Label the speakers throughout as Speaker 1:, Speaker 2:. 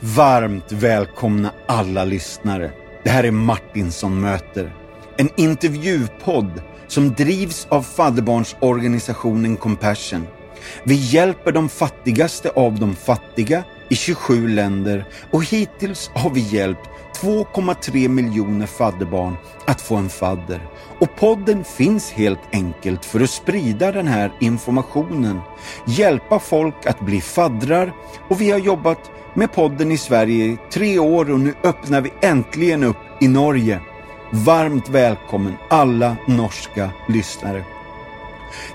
Speaker 1: Varmt välkomna alla lyssnare. Det här är Martinsson möter. En intervjupodd som drivs av fadderbarnsorganisationen Compassion. Vi hjälper de fattigaste av de fattiga i 27 länder och hittills har vi hjälpt 2,3 miljoner fadderbarn att få en fadder. Och podden finns helt enkelt för att sprida den här informationen, hjälpa folk att bli faddrar och vi har jobbat med podden i Sverige i tre år och nu öppnar vi äntligen upp i Norge. Varmt välkommen alla norska lyssnare.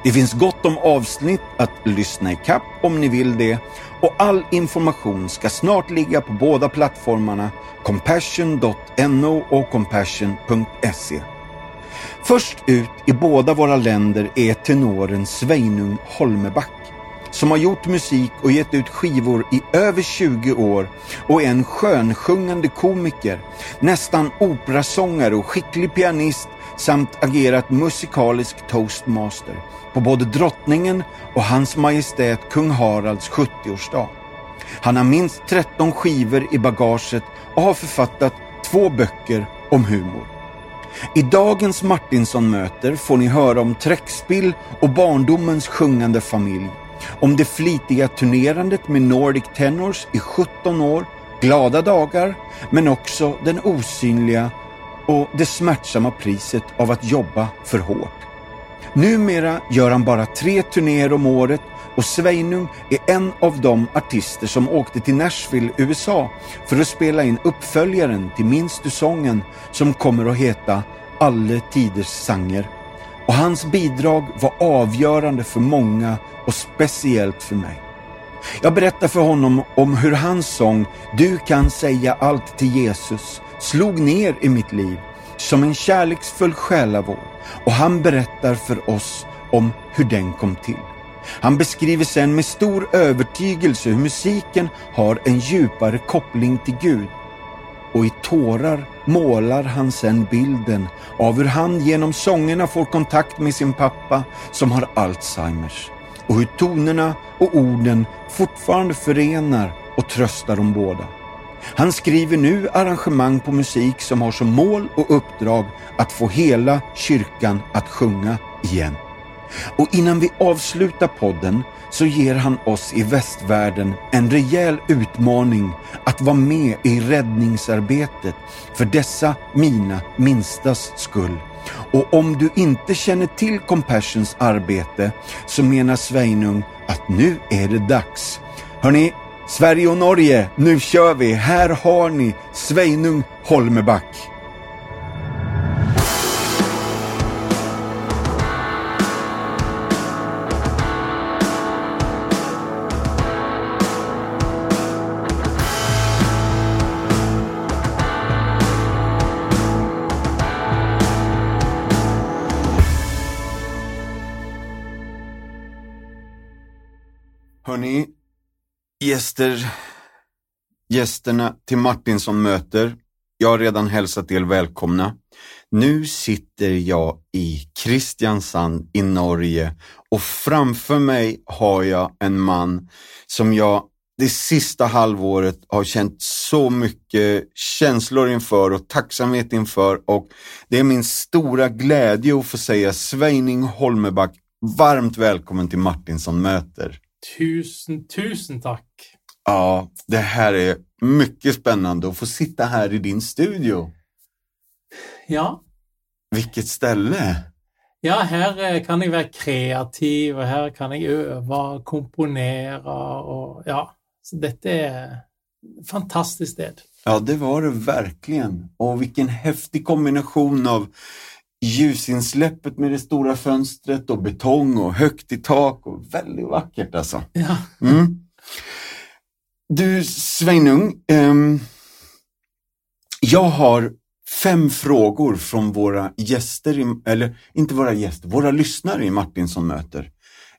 Speaker 1: Det finns gott om avsnitt att lyssna i kapp om ni vill det och all information ska snart ligga på båda plattformarna compassion.no och compassion.se. Först ut i båda våra länder är tenoren Sveinung Holmeback som har gjort musik och gett ut skivor i över 20 år och är en skönsjungande komiker, nästan operasångare och skicklig pianist samt agerat musikalisk toastmaster på både drottningen och hans majestät kung Haralds 70-årsdag. Han har minst 13 skivor i bagaget och har författat två böcker om humor. I dagens Martinsson möter får ni höra om träckspill och barndomens sjungande familj. Om det flitiga turnerandet med Nordic Tenors i 17 år, glada dagar, men också den osynliga och det smärtsamma priset av att jobba för hårt. Numera gör han bara tre turnéer om året och Sveinung är en av de artister som åkte till Nashville, USA för att spela in uppföljaren till Minns du sången som kommer att heta Alle tiders sanger. Och hans bidrag var avgörande för många och speciellt för mig. Jag berättar för honom om hur hans sång Du kan säga allt till Jesus slog ner i mitt liv som en kärleksfull själavård och han berättar för oss om hur den kom till. Han beskriver sen med stor övertygelse hur musiken har en djupare koppling till Gud. Och i tårar målar han sedan bilden av hur han genom sångerna får kontakt med sin pappa som har Alzheimers och hur tonerna och orden fortfarande förenar och tröstar de båda. Han skriver nu arrangemang på musik som har som mål och uppdrag att få hela kyrkan att sjunga igen. Och innan vi avslutar podden så ger han oss i västvärlden en rejäl utmaning att vara med i räddningsarbetet för dessa mina minstas skull. Och om du inte känner till Compassions arbete så menar Sveinung att nu är det dags. Hörni, Sverige och Norge, nu kör vi! Här har ni Sveinung Holmeback. Hörni, gäster, gästerna till Martinsson möter. Jag har redan hälsat er välkomna. Nu sitter jag i Kristiansand i Norge och framför mig har jag en man som jag det sista halvåret har känt så mycket känslor inför och tacksamhet inför och det är min stora glädje att få säga Sveining Holmeback varmt välkommen till Martinsson möter.
Speaker 2: Tusen, tusen tack.
Speaker 1: Ja, det här är mycket spännande att få sitta här i din studio.
Speaker 2: Ja.
Speaker 1: Vilket ställe!
Speaker 2: Ja, här eh, kan jag vara kreativ och här kan jag öva, komponera och ja, så detta är fantastiskt sted.
Speaker 1: Ja, det var det verkligen. Och vilken häftig kombination av ljusinsläppet med det stora fönstret och betong och högt i tak och väldigt vackert alltså.
Speaker 2: Ja.
Speaker 1: Mm. Du Sveinung, um, jag har fem frågor från våra gäster, i, eller inte våra gäster, våra lyssnare i Martinsson möter.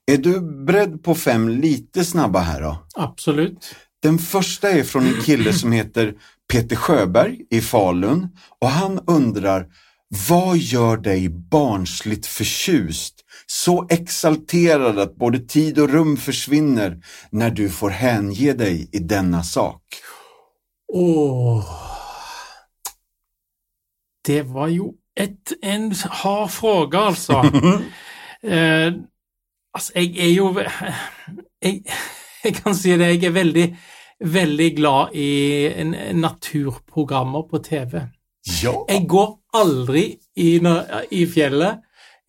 Speaker 1: Är du beredd på fem lite snabba här då?
Speaker 2: Absolut.
Speaker 1: Den första är från en kille som heter Peter Sjöberg i Falun och han undrar vad gör dig barnsligt förtjust, så exalterad att både tid och rum försvinner när du får hänge dig i denna sak?
Speaker 2: Åh Det var jo et, en hard fråga, altså. eh, altså, jeg er jo jeg, jeg, kan si det, jeg er veldig, veldig glad i naturprogrammer på TV.
Speaker 1: Ja.
Speaker 2: Jag går aldrig i, i fjället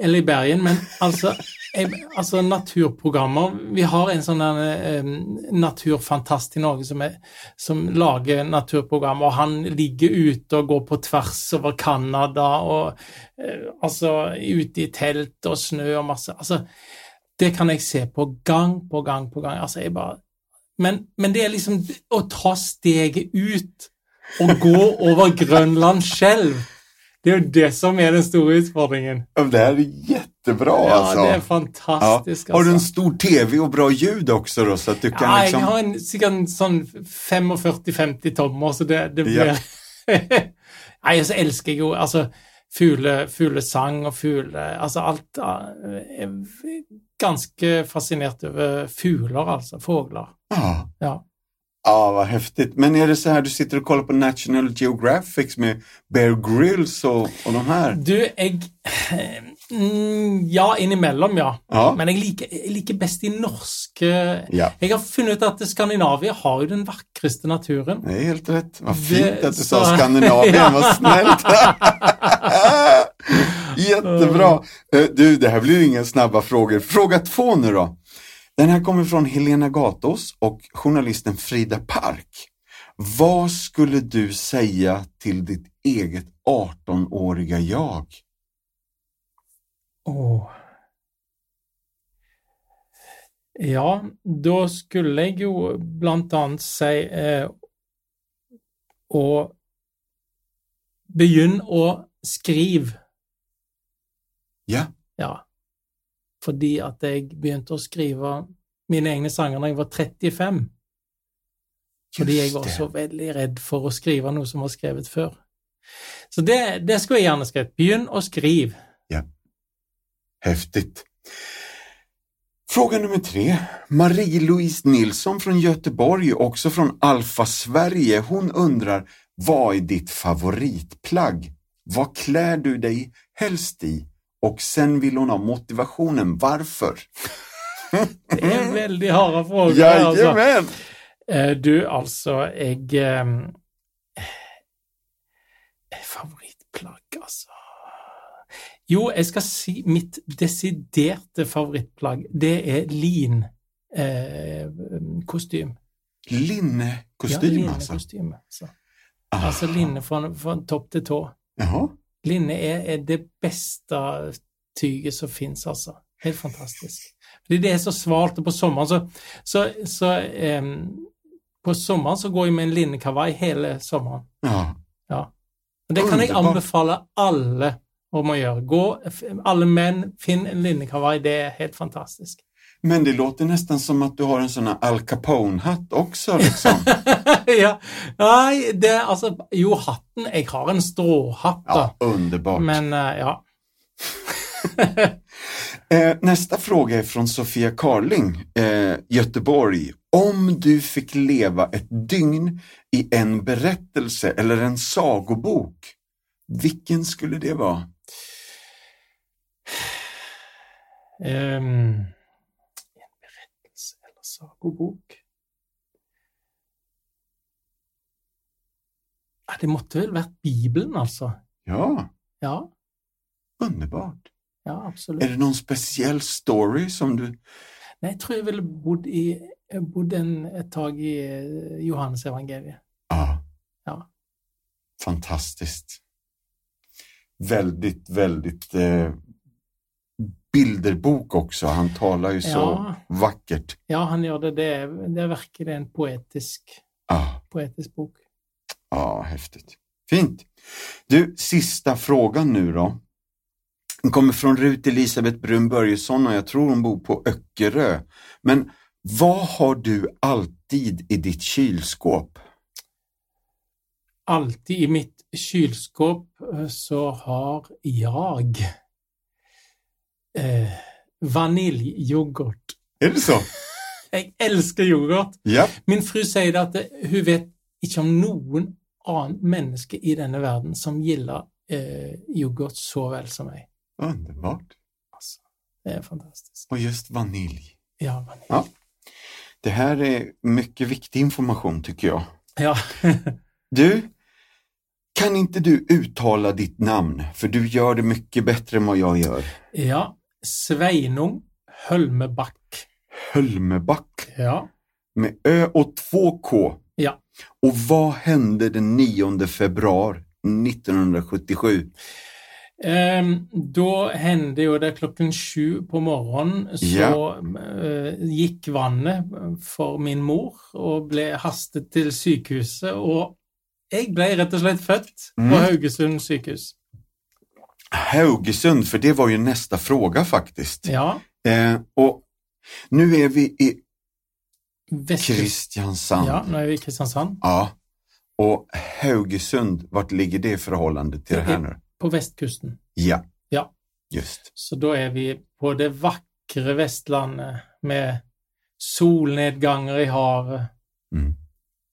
Speaker 2: eller i Bergen, men alltså jeg, naturprogrammer Vi har en sånn eh, naturfantast i Norge som, er, som, lagar naturprogrammer, och han ligger ute och går på tvärs över Kanada och eh, alltså ute i tält och snö och massa. Alltså, det kan jag se på gång på gång på gång. Alltså, jag bara, men, men det är liksom att ta steget ut og gå over Grönland selv det är det som är den stora utmaningen.
Speaker 1: Det här är jättebra
Speaker 2: ja,
Speaker 1: alltså.
Speaker 2: det är fantastiskt.
Speaker 1: Ja. Har du en
Speaker 2: alltså.
Speaker 1: stor tv och bra ljud också då? Så att du kan
Speaker 2: ja,
Speaker 1: liksom...
Speaker 2: jag har en, cirka en sån 45-50 tommer, så det, det blir...
Speaker 1: Ja.
Speaker 2: Nej, så älskar jag ju alltså fugle, fuglesang och fugle... Alltså allt... ja, Jag är ganska fascinerad över fuglar, alltså fåglar.
Speaker 1: Ja.
Speaker 2: Ja.
Speaker 1: Ja, vad häftigt. Men är det så här, du sitter och kollar på National Geographic med Bear Grylls och, och de här?
Speaker 2: Du, jag... Mm, ja, innimellom, ja.
Speaker 1: Ja.
Speaker 2: Men jeg liker, liker best i norske
Speaker 1: Ja.
Speaker 2: Jeg har funnet ut at Skandinavia har jo den vakreste naturen.
Speaker 1: Det är helt rätt. Vad
Speaker 2: Det-
Speaker 1: fint att du sa
Speaker 2: så-
Speaker 1: Skandinavien,
Speaker 2: Ja.
Speaker 1: vad snällt. Jättebra. Eh, Du, det här blir ju inga snabba frågor. Fråga två nu då. Den här kommer från Helena Gatos och journalisten Frida Park. Vad skulle du säga till ditt eget 18-åriga jag?
Speaker 2: Åh. Ja, da skulle jeg jo blant annet si eh, begynne å skrive.
Speaker 1: Ja,
Speaker 2: Ja. Fordi at jeg begynte å skrive mine egne sanger da jeg var 35. Fordi jeg var så veldig redd for å skrive noe som var skrevet før. Så det, det skulle jeg gjerne skrevet. Begynn å skrive.
Speaker 1: Häftigt. Fråga nummer tre. Marie-Louise Nilsson från Göteborg, också från Alfa Sverige. Hon undrar, vad är ditt favoritplagg? Vad klär du dig helst i? Och sen vill hon ha motivationen, varför?
Speaker 2: Det er veldig harde frågor. altså.
Speaker 1: Jajamän!
Speaker 2: Eh, Du, altså, jeg eh, Favorittplagg, altså Jo, jeg skal si mitt desiderte favorittplagg. Det er lin. Eh, kostym.
Speaker 1: Linnekostym
Speaker 2: ja,
Speaker 1: alltså?
Speaker 2: linnekostyme. Altså.
Speaker 1: Ah.
Speaker 2: altså linne fra, fra topp til tå.
Speaker 1: Jaha.
Speaker 2: Linne er, er det beste tyget som fins, altså. Helt fantastisk. Fordi det er så svalt, og på sommeren så, så, så em, På sommeren så går jeg med en linnekavaj hele sommeren.
Speaker 1: Ja.
Speaker 2: Og det kan jeg
Speaker 1: Underbart.
Speaker 2: anbefale alle om å gjøre. Gå, alle menn, finn en linnekavaj. Det er helt fantastisk.
Speaker 1: Men det låter nästan som att du har en sån här Al Capone-hatt också liksom.
Speaker 2: ja. Nei, det altså Jo, hatten Jeg har en stråhatt.
Speaker 1: Ja, underbart.
Speaker 2: Men eh, ja.
Speaker 1: Eh, nästa fråga är från Sofia Karling, eh, Göteborg. Om du fick leva ett dygn i en berättelse eller en sagobok, vilken skulle det vara?
Speaker 2: Eller sagobok? Det måtte vel vært Bibelen, altså.
Speaker 1: Ja,
Speaker 2: Ja,
Speaker 1: underbart.
Speaker 2: ja absolutt.
Speaker 1: Är det någon speciell story som du...
Speaker 2: Nei, jeg tror jeg ville bodd i bodde en, et tak i eh, Johannes evangeliet.
Speaker 1: Ja.
Speaker 2: Ja.
Speaker 1: Fantastiskt. Väldigt, väldigt eh, bilderbok också. Han talar ju så
Speaker 2: Ja.
Speaker 1: vackert.
Speaker 2: Ja, han gjør det. Det er, det er virkelig en poetisk,
Speaker 1: Ja.
Speaker 2: poetisk bok.
Speaker 1: Ja, häftigt. Fint. Du, sista frågan nu då. Den kommer från Rut Elisabeth Brun Börjesson och jag tror hon bor på Öckerö. Men vad har du alltid i ditt kylskåp?
Speaker 2: Alltid i mitt kylskåp eh, så har jeg eh, vaniljyoghurt.
Speaker 1: Är det så?
Speaker 2: Jeg elsker yoghurt.
Speaker 1: Ja.
Speaker 2: Min fru sier det at det, hun vet ikke om noen annen menneske i denne verden som gillar eh, yoghurt så väl som mig.
Speaker 1: Underbart.
Speaker 2: Alltså, det är fantastiskt.
Speaker 1: Och just vanilj.
Speaker 2: Ja, vanilj.
Speaker 1: Ja. Det här är mycket viktig information tycker jag.
Speaker 2: Ja.
Speaker 1: Du, kan inte du uttala ditt namn? För du gör det mycket bättre än vad jag gör.
Speaker 2: ja. Sveinung Hölmeback.
Speaker 1: Hölmeback
Speaker 2: Ja.
Speaker 1: med Ö och två K.
Speaker 2: Ja.
Speaker 1: Och vad hände den 9 februari 1977?
Speaker 2: Ehm, då hände ju det klockan sju på morgonen så
Speaker 1: Ja.
Speaker 2: eh, gick vannet för min mor och blev hastet till sjukhuset och jag blev rätt och slett född på
Speaker 1: Mm.
Speaker 2: Haugesund sjukhus.
Speaker 1: Haugesund, för det var ju nästa fråga faktiskt.
Speaker 2: Ja,
Speaker 1: Eh, och nu är vi i. Kristiansand.
Speaker 2: Ja, nu är vi i Kristiansand.
Speaker 1: Ja. Och Haugesund, vart ligger det i förhållande till det här nu?
Speaker 2: På västkusten.
Speaker 1: Ja.
Speaker 2: Ja.
Speaker 1: Just.
Speaker 2: Så då är vi på det vackra västlandet med solnedgångar i havet.
Speaker 1: Mm.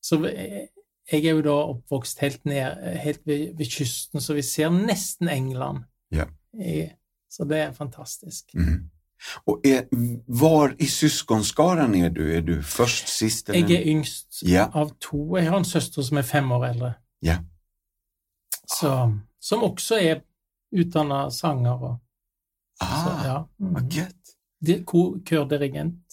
Speaker 2: Så vi- jag är ju då uppvuxen helt ner, helt vid, vid kusten, så vi ser nästan England.
Speaker 1: Ja.
Speaker 2: I, så det är fantastiskt.
Speaker 1: Mm. Och är, var i syskonskaran är du? Är du först, sist? Eller?
Speaker 2: Jag är yngst
Speaker 1: Ja.
Speaker 2: av två. Jag har en syster som är fem år äldre.
Speaker 1: Ja.
Speaker 2: Så, som också är utan sånger och
Speaker 1: Ah,
Speaker 2: så, ja. Mm.
Speaker 1: vad gött.
Speaker 2: Det- Kördirigent.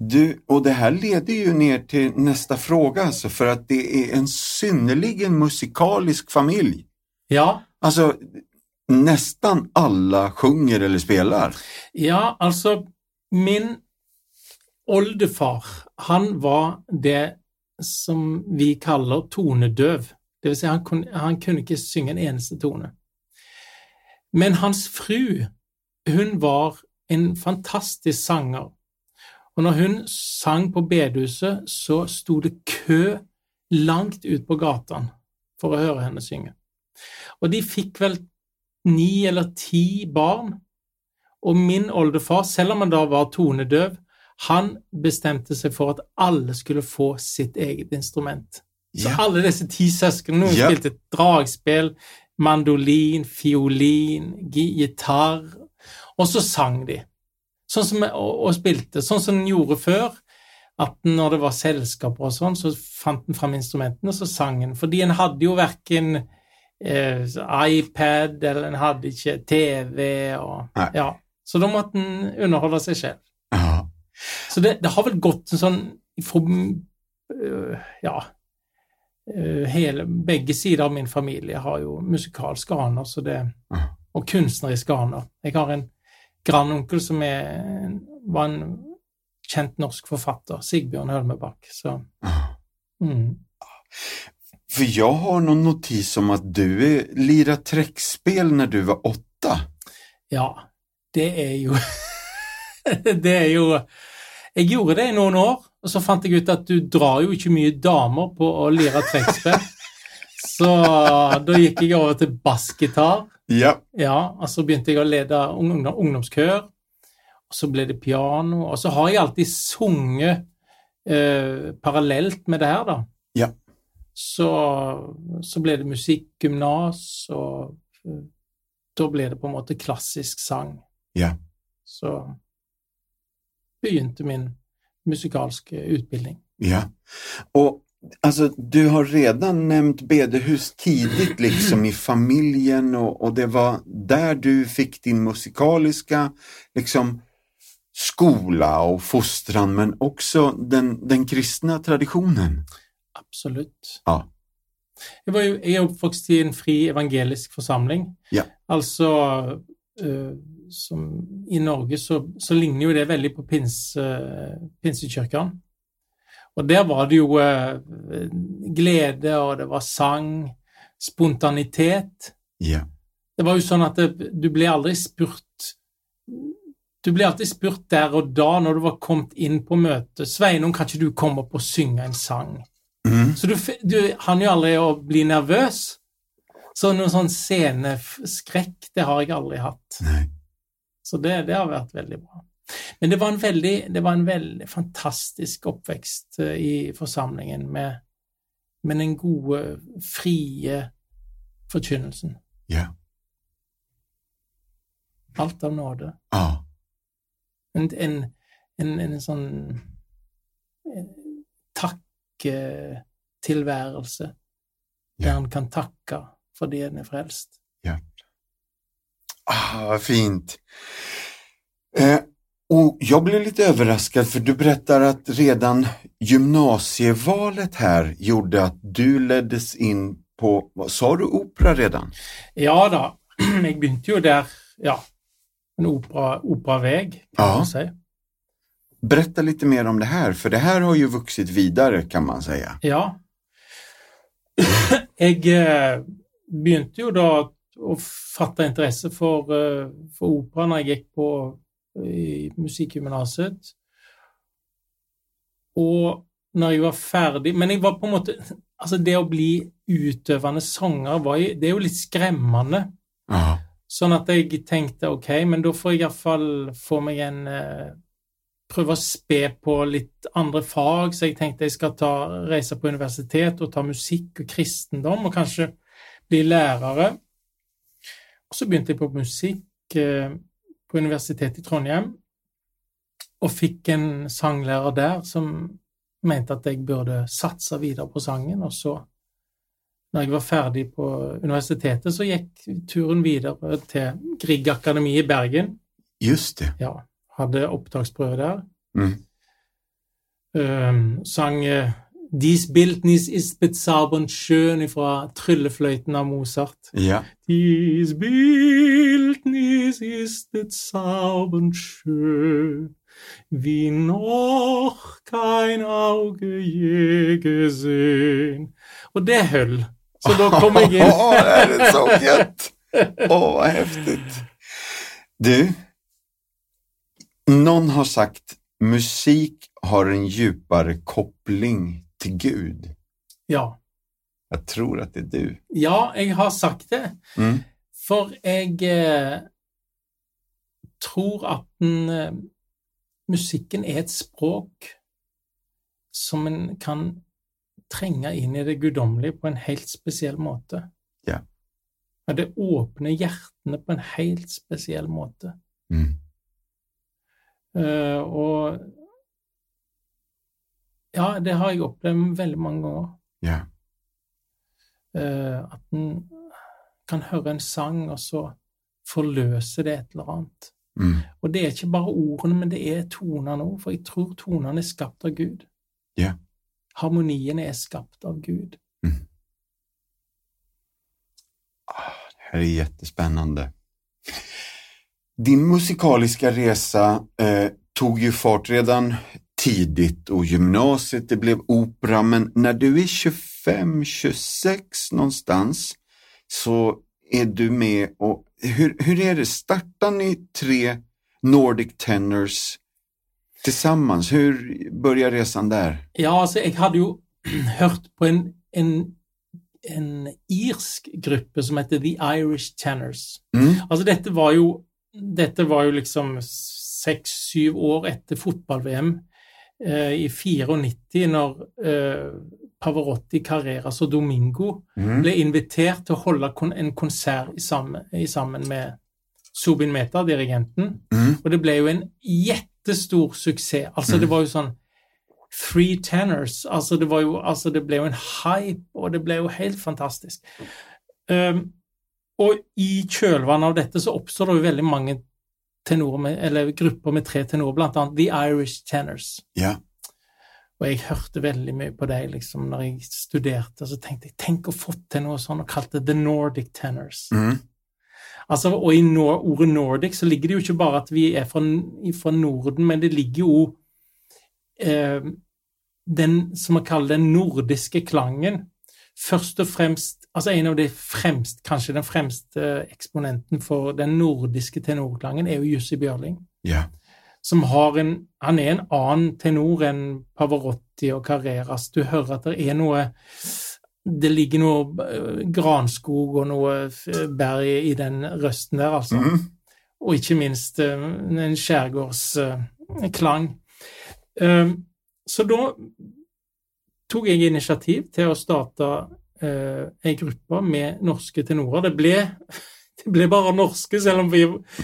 Speaker 1: Du, och det här leder ju ner till nästa fråga, alltså, för att det är en synnerligen musikalisk familj.
Speaker 2: Ja,
Speaker 1: Alltså, nästan alla sjunger eller spelar.
Speaker 2: Ja, alltså min oldefar, han var det som vi kallar tonedöv. Det vill säga han kunde, han kunde inte synga en eneste tone. Men hans fru, hon var en fantastisk sångare. Och när hon sang på bedhuset så stod det kö långt ut på gatan för att höra henne sjunga. Och de fick väl nio eller tio barn och min oldefar, selv om han da var tonedøv, han bestemte seg for at alle skulle få sitt eget instrument. Så
Speaker 1: Ja.
Speaker 2: alle disse ti søsknene
Speaker 1: Ja.
Speaker 2: spilte dragspill, mandolin, fiolin, gi- gitar, og så sang de. Sånn som, og, og spilte, sånn som den gjorde før. At når det var selskaper og sånn, så fant en fram instrumentene, og så sang en. Fordi en hadde jo verken eh, iPad, eller en hadde ikke TV,
Speaker 1: Nei.
Speaker 2: ja. Så da måtte en underholde seg selv.
Speaker 1: Ja.
Speaker 2: Så det, det har vel gått en sånn fra øh, Ja. øh, hele, begge sider av min familie har aner, så det,
Speaker 1: Ja.
Speaker 2: og kunstneriske aner. Jeg har en grandonkel som er, var en kjent norsk forfatter, Sigbjørn Hølmebakk. Så
Speaker 1: Ja.
Speaker 2: mm.
Speaker 1: För jag har någon notis om att du är, lirar träckspel när du var åtta.
Speaker 2: Ja, det er jo Det er jo Jeg gjorde det i noen år, og så fant jeg ut at du drar jo ikke mye damer på å lire trekkspill. Så da gikk jeg over til bassgitar.
Speaker 1: Ja.
Speaker 2: Ja, og så begynte jeg å lede ungdom, ungdomskør. Og så ble det piano. Og så har jeg alltid sunget eh, parallelt med det her, da.
Speaker 1: Ja.
Speaker 2: Så, så ble det musikkgymnas, og eh, da ble det på en måte klassisk sang.
Speaker 1: Ja.
Speaker 2: Så begynte min musikalske utbildning.
Speaker 1: Ja. Och alltså, du har redan nämnt bedehus tidigt liksom i familjen och, och det var där du fick din musikaliska liksom skola och fostran men också den, den kristna traditionen.
Speaker 2: Absolutt.
Speaker 1: Ja.
Speaker 2: Jeg, var jo, jeg er oppvokst i en fri evangelisk forsamling.
Speaker 1: Ja.
Speaker 2: Altså eh, som I Norge så, så ligner jo det veldig på pins, uh, pinsekirken. Og der var det jo eh, glede, og det var sang, spontanitet.
Speaker 1: Ja.
Speaker 2: Det var jo sånn at det, du ble aldri spurt Du ble alltid spurt der og da når du var kommet inn på møtet. 'Sveinung, kan ikke du komme opp og synge en sang?'
Speaker 1: Mm.
Speaker 2: Så du, du han jo aldri å bli nervøs. Så noen sånn sceneskrekk, det har jeg aldri hatt.
Speaker 1: Nej.
Speaker 2: Så det, det har vært veldig bra. Men det var en veldig, det var en veldig fantastisk oppvekst eh, i forsamlingen med, men den gode, frie forkynnelsen.
Speaker 1: Ja.
Speaker 2: Alt av nåde.
Speaker 1: Ja.
Speaker 2: En, en, en, en sånn eh, takketilværelse der
Speaker 1: Ja.
Speaker 2: han kan takke fordi en er frelst.
Speaker 1: Ah, vad fint. Eh, och jag blev lite överraskad för du berättar att redan gymnasievalet här gjorde att du leddes in på, sa du, opera redan?
Speaker 2: Ja da, jeg begynte jo der, ja, en opera, operaveg, kan
Speaker 1: Ja.
Speaker 2: man si.
Speaker 1: Berätta lite mer om det här, för det här har ju vuxit vidare kan man säga.
Speaker 2: Ja. Jeg eh, begynte jo da å fatte interesse for, eh, for opera når jeg gikk på i musikkgymnaset. Og når jeg var ferdig Men jeg var på måte Altså, det å bli utøvende sanger var jo, det er jo litt skremmende.
Speaker 1: Ja.
Speaker 2: Sånn at jeg tenkte ok, men da får jeg iallfall få meg en eh, Prøve å spe på litt andre fag, så jeg tenkte jeg skal ta, reise på universitet og ta musikk og kristendom, og kanskje bli lærere. Og så begynte jeg på musikk eh, på Universitetet i Trondheim, og fikk en sanglærer der som mente at jeg burde satse videre på sangen, og så når jeg var ferdig på universitetet, så gikk turen videre til Grieg Akademi i Bergen.
Speaker 1: Just det.
Speaker 2: Ja, hadde opptaksprøve der.
Speaker 1: Mm.
Speaker 2: Um, sang eh, Dies Bildnis ist bezaubernd schön fra Tryllefløyten av Mozart.
Speaker 1: Ja.
Speaker 2: Dies Bildnis ist bezaubernd schön, wie noch kein Auge je gesehen. Och det höll. Så då kom jag in.
Speaker 1: Åh, det här är så gött! Åh, vad häftigt. Du, någon har sagt musik har en djupare koppling till Gud.
Speaker 2: Ja.
Speaker 1: Jag tror att det är du.
Speaker 2: ja, jeg har sagt det.
Speaker 1: Mm.
Speaker 2: For jeg eh, tror at den, eh, musikken er et språk som en kan trenge inn i det guddommelige på en helt spesiell måte.
Speaker 1: Ja.
Speaker 2: Ja, det åpner hjertene på en helt spesiell måte.
Speaker 1: Mm.
Speaker 2: Eh, og ja, det har jeg opplevd veldig mange ganger.
Speaker 1: Ja.
Speaker 2: Eh, at en kan høre en sang, og så forløser det et eller annet.
Speaker 1: Mm.
Speaker 2: Og det er ikke bare ordene, men det er tonene òg, for jeg tror tonene er skapt av Gud.
Speaker 1: Ja.
Speaker 2: Harmonien er skapt av Gud.
Speaker 1: Det här är jättespännande. Din musikaliska resa eh, tog ju fart redan tidigt och gymnasiet, det blev opera, men när du är 25, 26 någonstans så är du med och hur, hur är det, startar ni tre Nordic Tenors tillsammans? Hur börjar resan där?
Speaker 2: Ja, altså, jeg hadde jo hørt på en, en, en irsk gruppe som heter The Irish Tenors.
Speaker 1: Mm,
Speaker 2: Altså, dette var jo, dette var jo liksom seks-syv år etter fotball-VM eh, i 94, når eh, Pavarotti, Carreras og Domingo
Speaker 1: mm,
Speaker 2: ble invitert til å holde en konsert i sammen, sammen med Subin Mehta, dirigenten.
Speaker 1: mm,
Speaker 2: Og det ble jo en jättestor suksess. Altså, det var jo sånn Three tenors. Altså, det var jo Altså, det ble jo en hype, og det ble jo helt fantastisk. Um, og i kjølvannet av dette så oppstår det jo veldig mange med, eller grupper med tre tenorer, blant annet The Irish Tenors.
Speaker 1: ja,
Speaker 2: Og jeg hørte veldig mye på dem liksom, når jeg studerte, så tenkte jeg tenk å få til noe sånn og kalte det The Nordic Tenors.
Speaker 1: mm,
Speaker 2: Altså, og i nor ordet Nordic så ligger det jo ikke bare at vi er fra, fra Norden, men det ligger jo eh, den som man kaller den nordiske klangen. Først og fremst Altså en av de fremst, kanskje den fremste eksponenten for den nordiske tenorklangen er jo Jussi Bjørling.
Speaker 1: ja,
Speaker 2: Som har en Han er en annen tenor enn Pavarotti og Carreras. Du hører at det er noe Det ligger noe eh, granskog og noe eh, berg i den røsten der, altså
Speaker 1: mm,
Speaker 2: og ikke minst eh, en skjærgårdsklang. Eh, så da tok jeg initiativ til å starte eh, ei gruppe med norske tenorer. Det ble, det ble bare norske, selv om vi,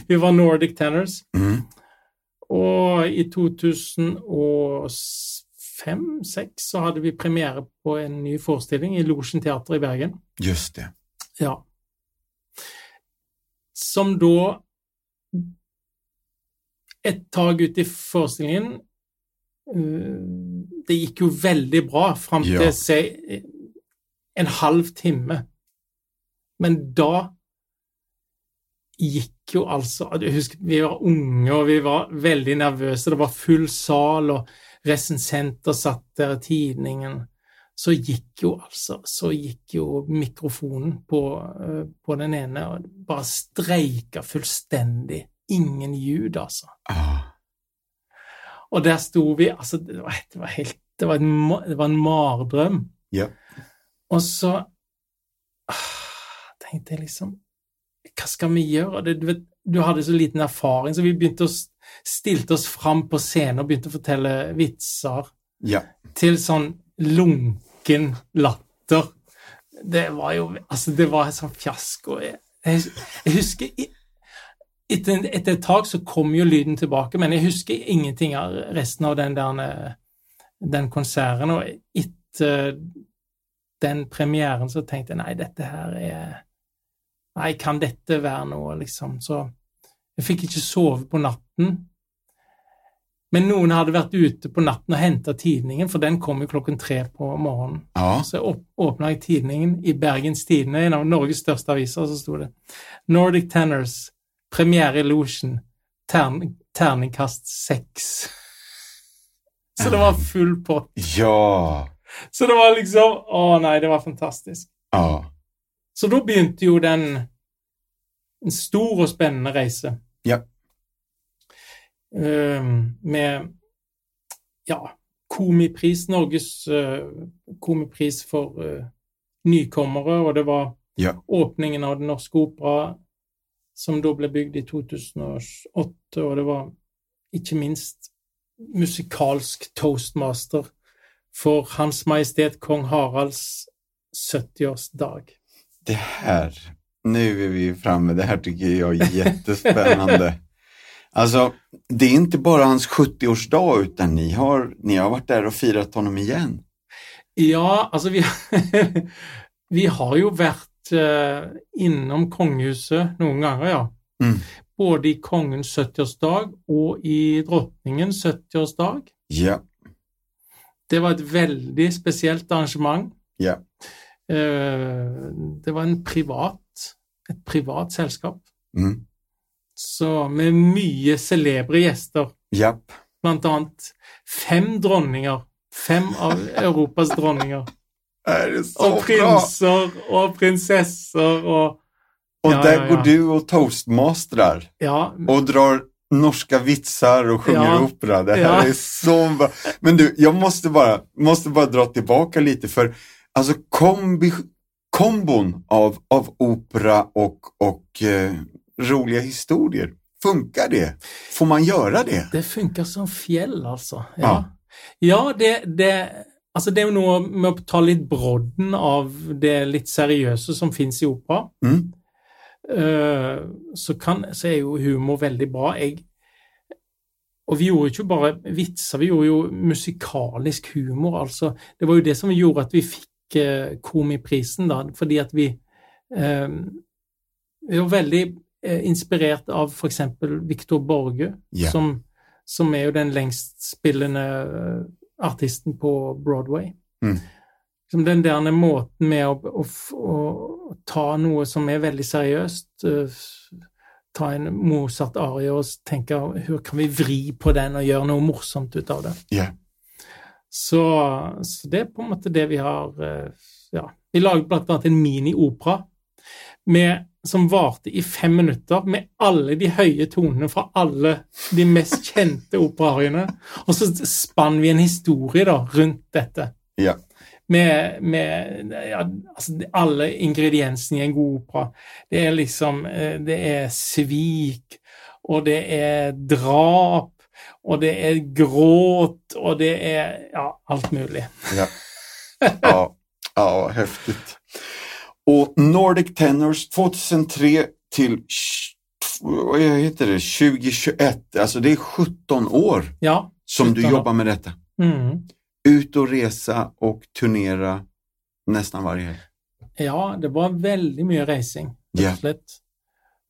Speaker 2: vi var Nordic Tenors.
Speaker 1: Mm.
Speaker 2: Og i 2005-2006 så hadde vi premiere på en ny forestilling i Losjen teater i Bergen.
Speaker 1: Just det.
Speaker 2: Ja. Som da Et tak ut i forestillingen eh, Det gikk jo veldig bra fram til
Speaker 1: Ja.
Speaker 2: si en halv time. Men jo altså Jeg husker vi var unge, og vi var veldig nervøse. Det var full sal, og resensenter satt der i tidningen. Så gikk jo altså Så gikk jo mikrofonen på, eh, på den ene og bare streika fullstendig. Ingen ljud, altså.
Speaker 1: Ah.
Speaker 2: Og der sto vi Altså, det var, det var helt Det var en, det var en mardrøm.
Speaker 1: Ja.
Speaker 2: Og så ah, tenkte jeg liksom Hva skal vi? Det, du, vet, du hadde så liten erfaring, så vi begynte å s- stilte oss fram på scenen begynte å fortelle vitser
Speaker 1: Ja.
Speaker 2: til sånn lunken latter. Det var jo Altså, det var en sånn fiasko. Jeg, jeg, jeg husker etter, etter et tak så kom jo lyden tilbake, men jeg husker ingenting av resten av den der eh, den konserten. Og etter den premieren så tenkte jeg nei, dette her er Nei, kan dette være noe, liksom? Så jeg fikk ikke sove på natten. Men noen hadde vært ute på natten og henta tidningen, for den kom jo klokken tre på morgenen.
Speaker 1: Ja.
Speaker 2: Så åp åpna jeg tidningen i Bergens Tidende, en av Norges største aviser, og så sto det Nordic Tenors, premiere i Losjen, tern terningkast seks. Så det var full pott.
Speaker 1: Ja.
Speaker 2: Så det var liksom Å nei, det var fantastisk.
Speaker 1: Ja.
Speaker 2: Så da begynte jo den en stor og spennende reise.
Speaker 1: Ja.
Speaker 2: Ehm, med ja, Komipris, Norges eh, komipris for eh, nykommere, og det var
Speaker 1: Ja.
Speaker 2: åpningen av Den norske opera, som da ble bygd i 2008, og det var ikke minst musikalsk toastmaster for Hans Majestet Kong Haralds 70-årsdag.
Speaker 1: Det här, nu är vi framme, det här tycker jag är jättespännande. alltså, det är inte bara hans 70-årsdag utan ni har, ni har varit där och firat honom igen.
Speaker 2: Ja, altså vi, vi har jo vært eh, innom kongehuset noen ganger, ja.
Speaker 1: Mm.
Speaker 2: Både i kongens 70-årsdag og i dronningens 70-årsdag.
Speaker 1: Ja,
Speaker 2: Det var et veldig spesielt arrangement.
Speaker 1: ja,
Speaker 2: Eh, det var en privat, et privat selskap.
Speaker 1: mm.
Speaker 2: Så med mye celebre gjester.
Speaker 1: japp.
Speaker 2: Blant annet fem dronninger. Fem av Europas dronninger.
Speaker 1: Är det så
Speaker 2: Og
Speaker 1: bra?
Speaker 2: prinser og prinsesser og
Speaker 1: Och
Speaker 2: Ja,
Speaker 1: där
Speaker 2: ja,
Speaker 1: går
Speaker 2: ja.
Speaker 1: du och toastmastrar
Speaker 2: Ja,
Speaker 1: och drar norska vitsar och sjunger opera. Det här är så bra. Men du, jag måste bara, måste bara dra tillbaka lite för alltså kombi, kombon av, av opera och, och eh, roliga historier. Funkar det? Får man göra det?
Speaker 2: det funker som fjell, altså.
Speaker 1: Ja.
Speaker 2: Ja, ja det, det Altså, det er jo noe med å ta litt brodden av det litt seriøse som fins i opera.
Speaker 1: Mm.
Speaker 2: Eh, så, kan, så er jo humor veldig bra. Jeg, og vi gjorde ikke bare vitser, vi gjorde jo musikalisk humor. altså. Det var jo det som gjorde at vi fikk eh, Komiprisen, da, fordi at vi eh, Vi var veldig eh, inspirert av f.eks. Victor Borge,
Speaker 1: Ja.
Speaker 2: som, som er jo den lengstspillende artisten på Broadway.
Speaker 1: Mm.
Speaker 2: Som den der måten med å, f- å ta noe som er veldig seriøst, eh, ta en Mozart-arie og tenke hvordan kan vi vri på den og gjøre noe morsomt ut av det.
Speaker 1: Ja.
Speaker 2: Så, så det er på en måte det vi har eh, Ja. Vi laget blant annet en mini-opera med- som varte i fem minutter, med alle de høye tonene fra alle de mest kjente operaariene. Og så spann vi en historie da, rundt dette
Speaker 1: Ja.
Speaker 2: med, med ja, altså alle ingrediensene i en god opera. Det er liksom eh, Det er svik, og det er drap, og det er gråt, og det er ja, alt mulig.
Speaker 1: Ja. ja, ja, häftigt. Och Nordic Tenors 2003 till vad heter det, 2021, alltså det är 17 år
Speaker 2: Ja.
Speaker 1: som du
Speaker 2: 17 år.
Speaker 1: jobbar med detta.
Speaker 2: Mm.
Speaker 1: Ut och resa och turnera nästan varje helg.
Speaker 2: Ja, det var rett
Speaker 1: Ja.
Speaker 2: og slett.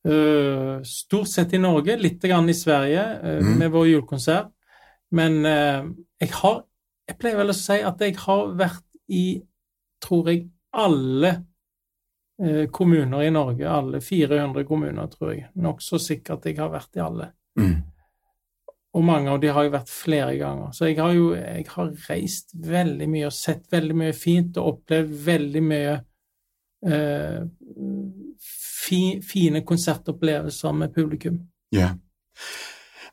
Speaker 2: Eh, stort sett i Norge, litt grann i Sverige eh,
Speaker 1: Mm.
Speaker 2: med vår julekonsert. Men eh, jeg har Jeg pleier vel å si at jeg har vært i, tror jeg, alle eh, kommuner i Norge. Alle 400 kommuner, tror jeg. Nokså sikkert jeg har vært i alle.
Speaker 1: Mm.
Speaker 2: Og mange av de har jo vært flere ganger. Så jeg har jo jeg har reist veldig mye og sett veldig mye fint og opplevd veldig mye eh, fi, fine konsertopplevelser med publikum.
Speaker 1: Ja.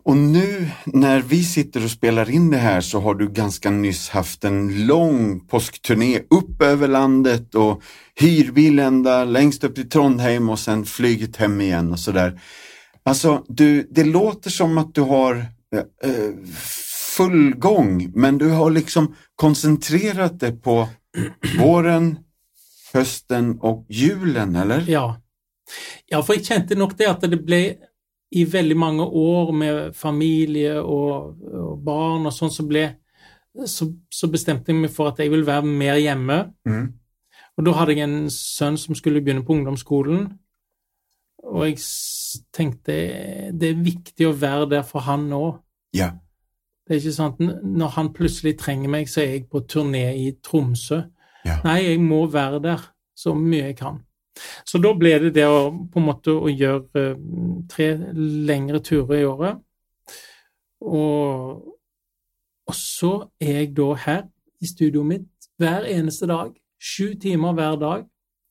Speaker 1: Och nu när vi sitter och spelar in det här så har du ganska nyss haft en lång påskturné upp över landet och hyrbil ända längst upp till Trondheim och sen flyget hem igen och sådär. Alltså, du, det låter som att du har eh, eh full gång, men du har liksom koncentrerat det på våren, hösten och julen, eller?
Speaker 2: Ja. ja, for jeg kjente nok det at det ble i veldig mange år med familie og, og barn og sånn, så ble så, så bestemte jeg meg for at jeg vil være mer hjemme.
Speaker 1: Mm.
Speaker 2: Og da hadde jeg en sønn som skulle begynne på ungdomsskolen, og jeg s- tenkte det er viktig å være der for han nå.
Speaker 1: Ja.
Speaker 2: Det er ikke sånn at n- når han plutselig trenger meg, så er jeg på turné i Tromsø.
Speaker 1: Ja.
Speaker 2: Nei, jeg må være der så mye jeg kan. Så da ble det det å på en måte å gjøre eh, tre lengre turer i året. Og, og så er jeg da her i studioet mitt hver eneste dag. Sju timer hver dag.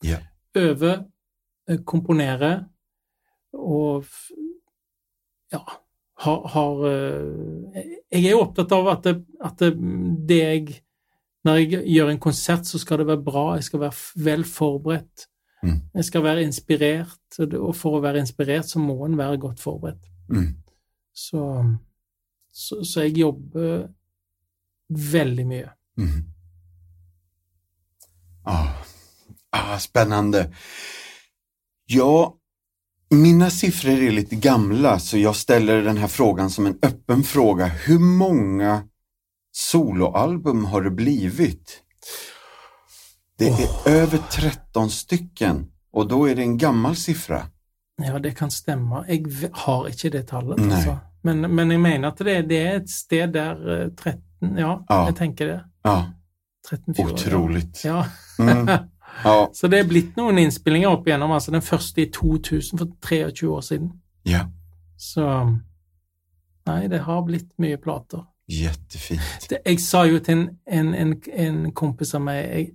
Speaker 1: Ja.
Speaker 2: Øve, eh, komponere og ja, har, har eh, Jeg er jo opptatt av at, det, at det, det jeg Når jeg gjør en konsert, så skal det være bra, jeg skal være vel forberedt.
Speaker 1: Mm.
Speaker 2: Jeg skal være inspirert, og for å være inspirert så må en være godt forberedt.
Speaker 1: Mm.
Speaker 2: Så, så, så jeg jobber veldig mye.
Speaker 1: Mm. Ah. Ah, spännande. Ja, mina siffror är lite gamla så jag ställer den här frågan som en öppen fråga. Hur många soloalbum har det blivit? Det är över 13 stycken og då är det en gammal siffra.
Speaker 2: Ja, det kan stemme. Jeg v- har ikke det tallet,
Speaker 1: Nei.
Speaker 2: altså. Men, men jeg mener at det, det er et sted der eh, 13 Ja,
Speaker 1: Ja.
Speaker 2: jeg tenker det.
Speaker 1: Ja,
Speaker 2: 13-14.
Speaker 1: otroligt.
Speaker 2: Ja.
Speaker 1: Mm. Ja,
Speaker 2: Så det er blitt noen innspillinger opp igjennom. Altså den første i 2000, for 23 år siden.
Speaker 1: ja,
Speaker 2: Så Nei, det har blitt mye plater.
Speaker 1: jättefint.
Speaker 2: Det, jeg sa jo til en, en, en, en kompis av meg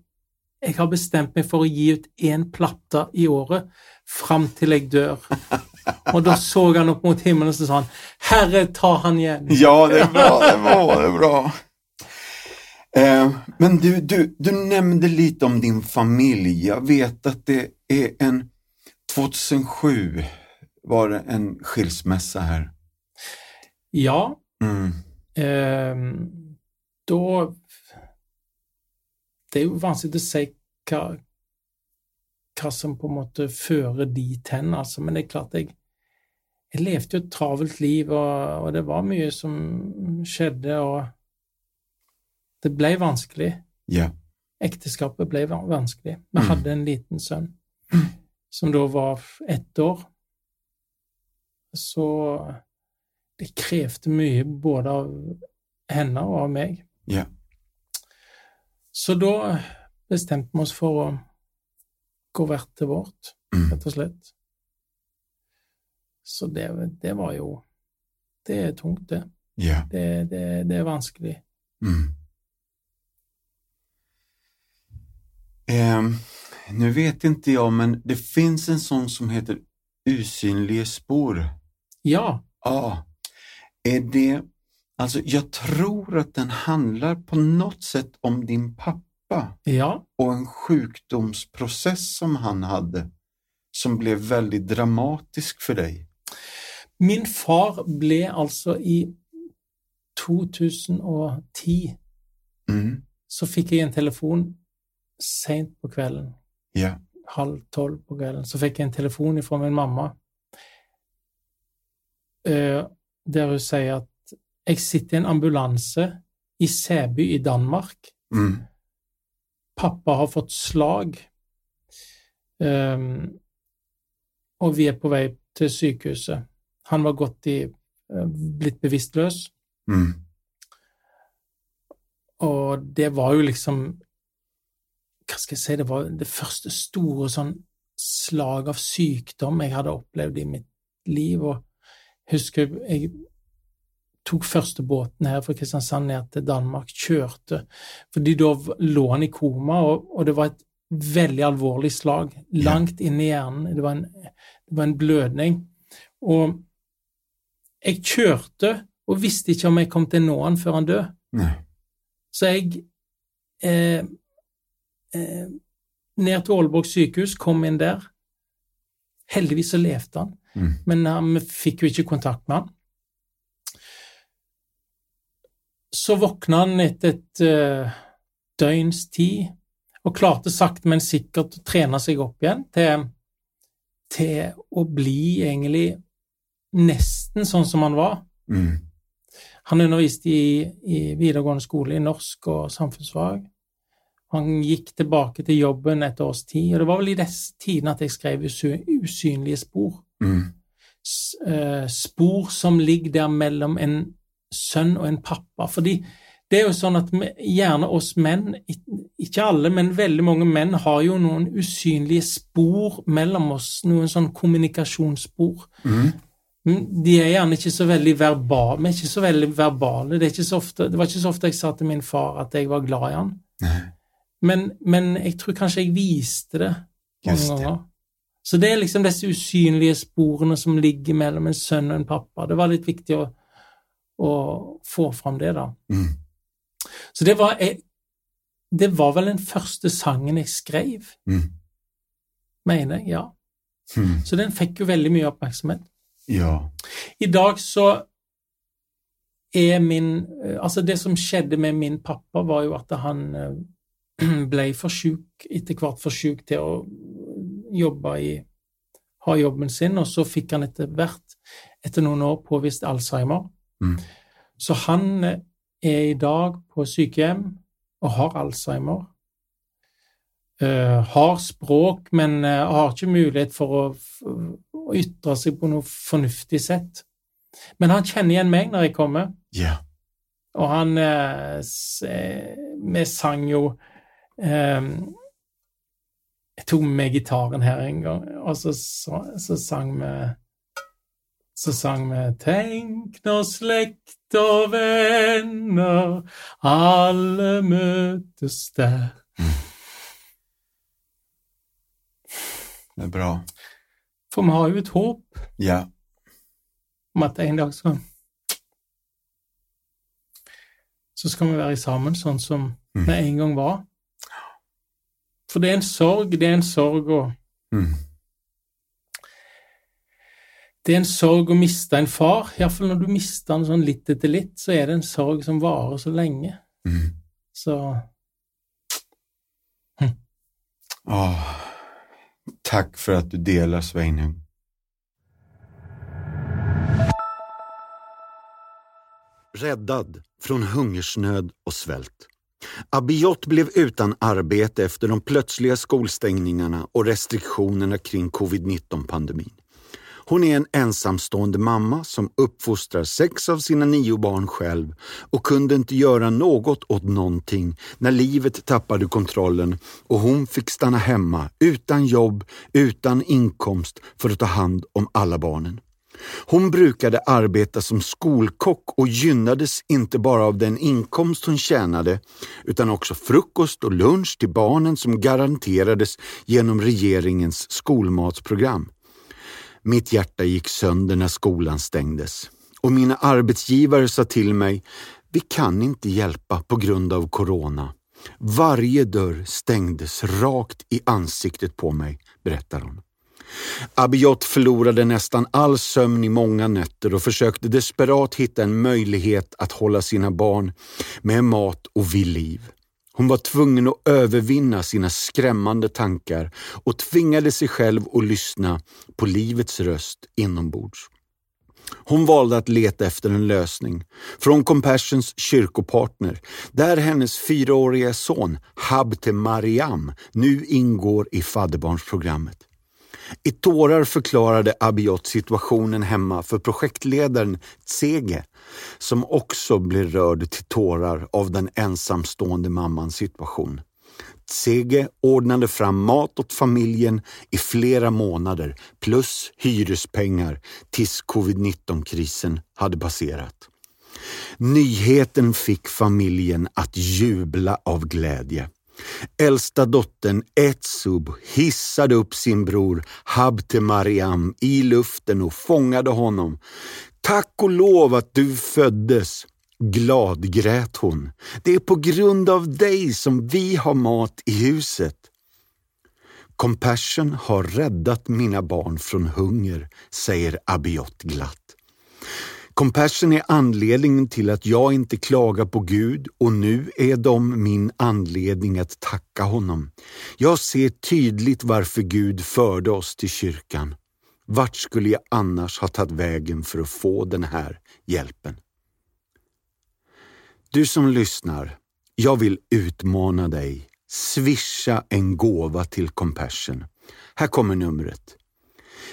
Speaker 2: jeg, har bestemt meg for å gi ut én plate i året fram til jeg dør. Og da så han opp mot himmelen og så sa han, 'Herre, ta han igjen'.
Speaker 1: Ja, det är bra, det var det bra. Eh, men du, du, du nämnde lite om din familj. Jag vet att det är en 2007 var det en skilsmässa här.
Speaker 2: Ja,
Speaker 1: Mm.
Speaker 2: eh, da Det er jo vanskelig å si hva, hva som på en måte fører dit hen, altså. Men det er klart, jeg, jeg levde jo et travelt liv, og, og det var mye som skjedde, og det ble vanskelig.
Speaker 1: Ja.
Speaker 2: Ekteskapet ble va- vanskelig. Vi
Speaker 1: Mm.
Speaker 2: hadde en liten sønn som da var ett år. Så det krevde mye både av henne og av meg.
Speaker 1: Ja.
Speaker 2: Så da bestemte vi oss for å gå hvert til vårt,
Speaker 1: Mm.
Speaker 2: rett og slett. Så det, det var jo Det er tungt, det.
Speaker 1: Ja.
Speaker 2: Det, det, det er vanskelig.
Speaker 1: Mm. Ehm, nu vet inte jag, men det finns en sån som heter Usynlige spår.
Speaker 2: Ja,
Speaker 1: Ja, är det, alltså jag tror att den handlar på något sätt om din pappa
Speaker 2: ja,
Speaker 1: och en sjukdomsprocess som han hade som blev väldigt dramatisk för dig.
Speaker 2: Min far ble altså i 2010
Speaker 1: Mm.
Speaker 2: Så fikk jeg en telefon sent på kvällen,
Speaker 1: Ja.
Speaker 2: halv tolv på kvällen, så fick jag en telefon ifrån min mamma. Eh, där hon säger att jag sitter i en ambulans i Säby i Danmark.
Speaker 1: Mm.
Speaker 2: Pappa har fått slag. Ehm, och vi är på väg till sjukhuset. Han var gått i, eh, blivit bevisstlös.
Speaker 1: Mm.
Speaker 2: Og det var jo liksom Hva skal jeg si, det var det første store sånn slag av sykdom jeg hadde opplevd i mitt liv. Og jeg husker jeg tok første båten her fra Kristiansand ned til Danmark, kjørte Fordi da lå han i koma, og, og det var et veldig alvorlig slag. Langt inn i hjernen. Det var en, det var en blødning. Og jeg kjørte og visste ikke om jeg kom til å nå han før han døde. Så jeg eh, eh, Ned til Aalborg sykehus, kom inn der. Heldigvis så levde han,
Speaker 1: Mm.
Speaker 2: men eh, vi fikk jo ikke kontakt med han. Så våkna han etter et eh, døgns tid og klarte sakte, men sikkert å trene seg opp igjen til, til å bli egentlig nesten sånn som han var.
Speaker 1: Mm.
Speaker 2: Han underviste i, i videregående skole i norsk og samfunnsfag. Han gikk tilbake til jobben et års tid, og det var vel i disse tidene at jeg skrev usy- Usynlige spor.
Speaker 1: Mm.
Speaker 2: S eh, spor som ligger der mellom en sønn og en pappa. Fordi det er jo sånn at gjerne oss menn, ik- ikke alle, men veldig mange menn har jo noen usynlige spor mellom oss, noen sånn kommunikasjonsspor.
Speaker 1: Mm.
Speaker 2: Mm, De er gjerne ikke så veldig verbale. Vi er ikke så veldig verbale. Det, ikke så ofte, det var ikke så ofte jeg sa til min far at jeg var glad i han. Men, men jeg tror kanskje jeg viste det mange ganger. Så det er liksom disse usynlige sporene som ligger mellom en sønn og en pappa. Det var litt viktig å, å få fram det, da.
Speaker 1: Mm.
Speaker 2: Så det var, jeg, det var vel den første sangen jeg skrev,
Speaker 1: Mm.
Speaker 2: mener jeg. ja.
Speaker 1: Mm.
Speaker 2: Så den fikk jo veldig mye oppmerksomhet.
Speaker 1: Ja.
Speaker 2: I dag så er min eh, Altså, det som skjedde med min pappa, var jo at han eh, ble for sjuk, etter hvert for sjuk til å jobbe i Ha jobben sin, og så fikk han etter hvert, etter noen år, påvist Alzheimer.
Speaker 1: Mm.
Speaker 2: Så han eh, er i dag på sykehjem og har Alzheimer. Eh, har språk, men eh, har ikke mulighet for å, f- å ytre seg på noe fornuftig sett. Men han kjenner igjen meg når jeg kommer,
Speaker 1: Ja.
Speaker 2: og han eh, Vi sang jo eh, Jeg tok med meg gitaren her en gang, og så, så, så sang vi så sang vi Tenk når slekt og venner alle møtes der.
Speaker 1: Det är bra.
Speaker 2: For vi har jo et håp
Speaker 1: Ja.
Speaker 2: om at en dag så Så skal vi være sammen sånn som
Speaker 1: Mm.
Speaker 2: vi en gang var. For det er en sorg, det er en sorg å
Speaker 1: Mm.
Speaker 2: Det er en sorg å miste en far. Iallfall når du mister han sånn litt etter litt, så er det en sorg som varer så lenge.
Speaker 1: Mm.
Speaker 2: Så
Speaker 1: Ah, tack för att du delar Sveinung. Räddad från hungersnöd och svält. Abiot blev utan arbete efter de plötsliga skolstängningarna och restriktionerna kring covid-19-pandemin. Hon är en ensamstående mamma som uppfostrar sex av sina nio barn själv och kunde inte göra något åt någonting när livet tappade kontrollen och hon fick stanna hemma utan jobb, utan inkomst för att ta hand om alla barnen. Hon brukade arbeta som skolkock och gynnades inte bara av den inkomst hon tjänade utan också frukost och lunch till barnen som garanterades genom regeringens skolmatsprogram. Mitt hjärta gick sönder när skolan stängdes och mina arbetsgivare sa till mig, vi kan inte hjälpa på grund av corona. Varje dörr stängdes rakt i ansiktet på mig, berättar hon. Abiot förlorade nästan all sömn i många nätter och försökte desperat hitta en möjlighet att hålla sina barn med mat och vid liv. Hon var tvungen att övervinna sina skrämmande tankar och tvingade sig själv att lyssna på livets röst inombords. Hon valde att leta efter en lösning från Compassions kyrkopartner där hennes fyraåriga son Habte Mariam nu ingår i fadderbarnsprogrammet. I tårar förklarade Abiot situationen hemma för projektledaren Tsege som också blev rörd till tårar av den ensamstående mammans situation. Tsege ordnade fram mat åt familjen i flera månader plus hyrespengar tills covid-19-krisen hade passerat. Nyheten fick familjen att jubla av glädje. Äldsta dottern Etsub hissade upp sin bror Habte Mariam i luften och fångade honom. Tack och lov att du föddes! Glad grät hon. Det är på grund av dig som vi har mat i huset. Compassion har räddat mina barn från hunger, säger Abiot glatt. Compassion är anledningen till att jag inte klagar på Gud och nu är de min anledning att tacka honom. Jag ser tydligt varför Gud förde oss till kyrkan. Vart skulle jag annars ha tagit vägen för att få den här hjälpen? Du som lyssnar, jag vill utmana dig. Swisha en gåva till Compassion. Här kommer numret.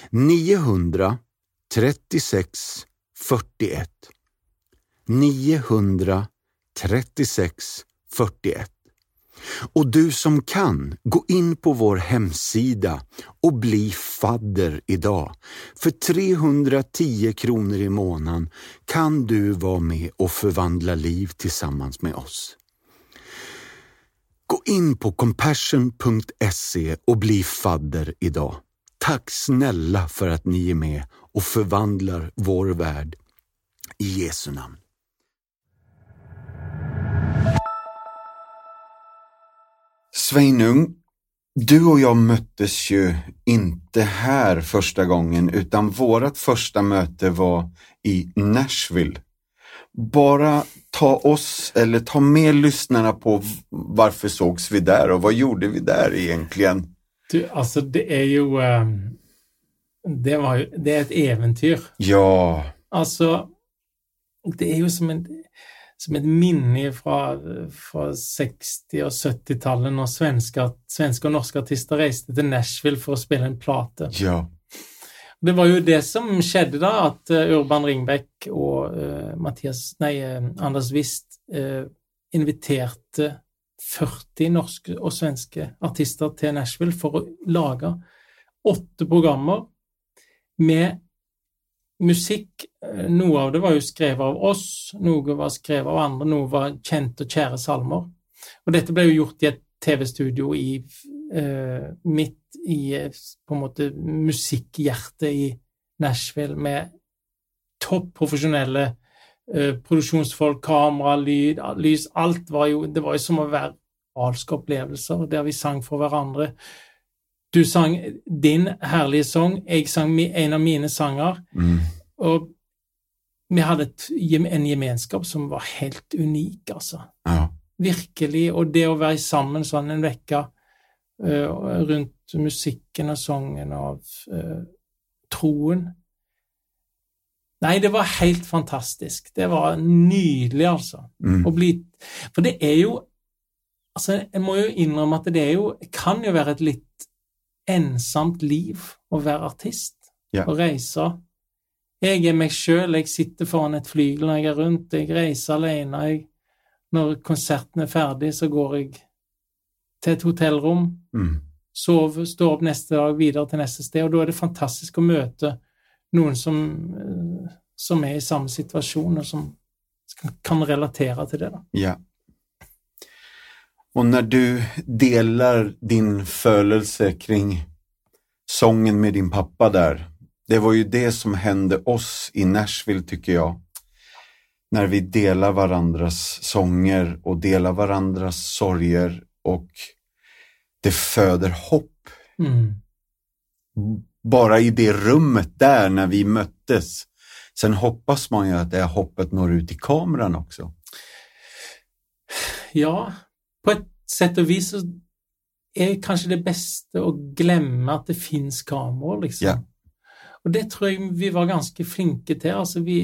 Speaker 1: 936 41 936 41 och du som kan, gå in på vår hemsida och bli fadder idag. För 310 kronor i månaden kan du vara med och förvandla liv tillsammans med oss. Gå in på compassion.se och bli fadder idag. Tack snälla för att ni är med och förvandlar vår värld. I Jesu namn. Sveinung, du och jag möttes ju inte här första gången utan vårt första möte var i Nashville. Bara ta oss, eller ta med lyssnarna på varför sågs vi där och vad gjorde vi där egentligen?
Speaker 2: Du, alltså det är ju, ehm, det, var, det är ett äventyr.
Speaker 1: Ja.
Speaker 2: Alltså, det är ju som en som ett minne fra, fra 60- og 70-tallet, når svenske, svenske, og norske artister reiste til Nashville for å spille en plate.
Speaker 1: Ja.
Speaker 2: Det var jo det som skjedde da, at uh, Urban Ringbekk og uh, Mathias, nei, uh, Anders Wist inviterte 40 norske og svenske artister til Nashville for å lage åtte programmer med musikk eh, Noe av det var jo skrevet av oss, noe var skrevet av andre, noe var kjente og kjære salmer. Og dette ble jo gjort i et TV-studio i eh, midt i eh, på en måte musikkhjertet i Nashville, med topp profesjonelle eh, produksjonsfolk, kamera, lyd, lys Alt var jo Det var jo som å være alske opplevelser der vi sang for hverandre. Du sang din herlige sang, jeg sang en av mine sanger. Mm. Og vi hadde en gemenskap som var helt unik, altså. Ja. Virkelig. Og det å være sammen sånn en uke uh, rundt musikken og sangen og uh, troen Nei, det var helt fantastisk. Det var nydelig, altså. Mm. Å bli For det er jo Altså, jeg må jo innrømme at det er jo Kan jo være et litt ensomt liv å være artist ja. og reise. Jeg er meg sjøl, jeg sitter foran et flygel når jeg er rundt, jeg reiser alene. Jeg, når konserten er ferdig, så går jeg til et hotellrom, mm. sover, står opp neste dag, videre til neste sted, og da er det fantastisk å møte noen som, eh, som er i samme situasjon, og som kan relatere til det. da.
Speaker 1: Ja. Och när du delar din födelse kring sången med din pappa där, det var ju det som hände oss i Nashville tycker jag. När vi delar varandras sånger och delar varandras sorger och det föder hopp. Mm. Bara i det rummet där när vi möttes. Sen hoppas man ju att det här hoppet når ut i kameran också.
Speaker 2: Ja, på ett sett og vis så er kanskje det beste å glemme at det fins kameraer, liksom.
Speaker 1: Ja.
Speaker 2: Og det tror jeg vi var ganske flinke til. Altså, vi,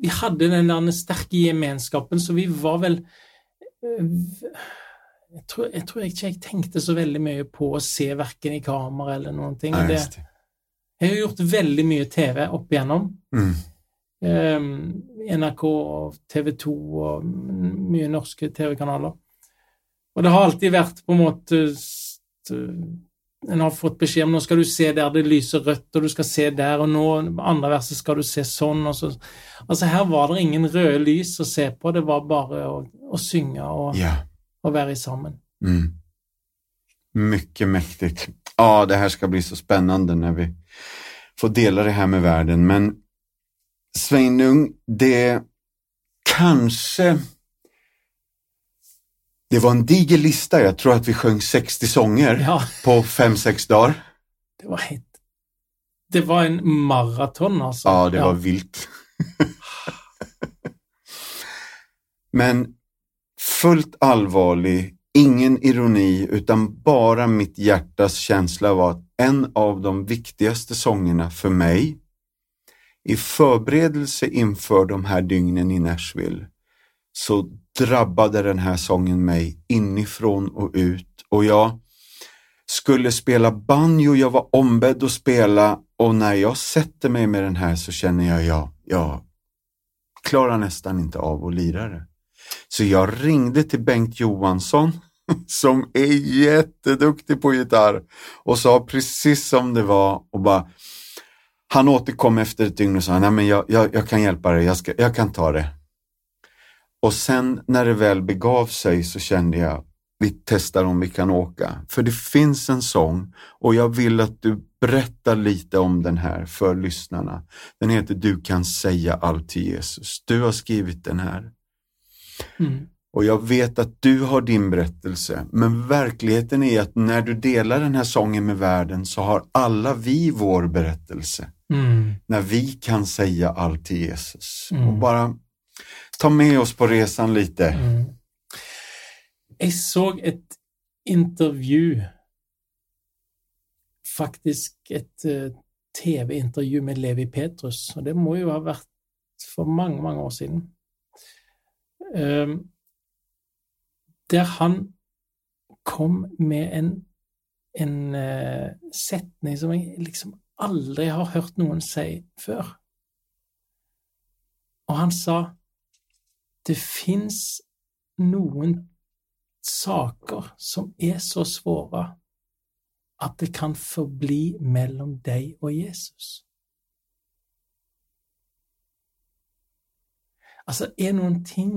Speaker 2: vi hadde den der sterke gemenskapen, så vi var vel øh, jeg tror, jeg tror ikke jeg tenkte så veldig mye på å se verken i kamera eller noen ting.
Speaker 1: Ja,
Speaker 2: Det, jeg har gjort veldig mye TV opp igjennom.
Speaker 1: Mm.
Speaker 2: Eh, NRK og TV 2 og mye norske TV-kanaler. Og det har alltid vært på en måte s- En har fått beskjed om nå skal du se der det lyser rødt, og du skal se der, og nå andre verset skal du se sånn. Og så. Altså Her var det ingen røde lys å se på, det var bare å, å synge og,
Speaker 1: Ja.
Speaker 2: og være sammen.
Speaker 1: Mm. Mycket mäktigt. Ja, det här ska bli så spännande när vi får dela det här med världen. Men Sveinung, det kanske... Det var en diger lista. Jag tror att vi sjöng 60 sånger
Speaker 2: Ja,
Speaker 1: på 5-6 dagar.
Speaker 2: det var helt Det var en maraton, altså.
Speaker 1: Ja, det var vilt. Men fullt allvarlig, ingen ironi, utan bara mitt hjärtas känsla var att en av de viktigaste sångerna för mig i förberedelse inför de här dygnen i Nashville så drabbade den här sången mig inifrån och ut och jag skulle spela banjo, jag var ombedd att spela och när jag sätter mig med den här så känner jag, ja, jag klarar nästan inte av att lira det. Så jag ringde till Bengt Johansson som är jätteduktig på gitarr och sa precis som det var och bara han återkom efter ett dygn och sa, nej men jag, jag, jag kan hjälpa dig, jag, ska, jag kan ta det. Och sen när det väl begav sig så kände jag, vi testar om vi kan åka. För det finns en sång och jag vill att du berättar lite om den här för lyssnarna. Den heter Du kan säga allt till Jesus. Du har skrivit den här.
Speaker 2: Mm.
Speaker 1: Och jag vet att du har din berättelse, men verkligheten är att när du delar den här sången med världen så har alla vi vår berättelse.
Speaker 2: Mm.
Speaker 1: När vi kan säga allt till Jesus.
Speaker 2: Mm.
Speaker 1: Och bara ta med oss på resan lite.
Speaker 2: Mm. Jeg så et intervju, faktisk et eh, TV-intervju med Levi Petrus, og det må jo ha vært for mange, mange år siden, Ehm, der han kom med en, en eh, setning som jeg liksom aldri har hørt noen si før. Og han sa det fins noen saker som er så svåre at det kan forbli mellom deg og Jesus. Altså, er noen ting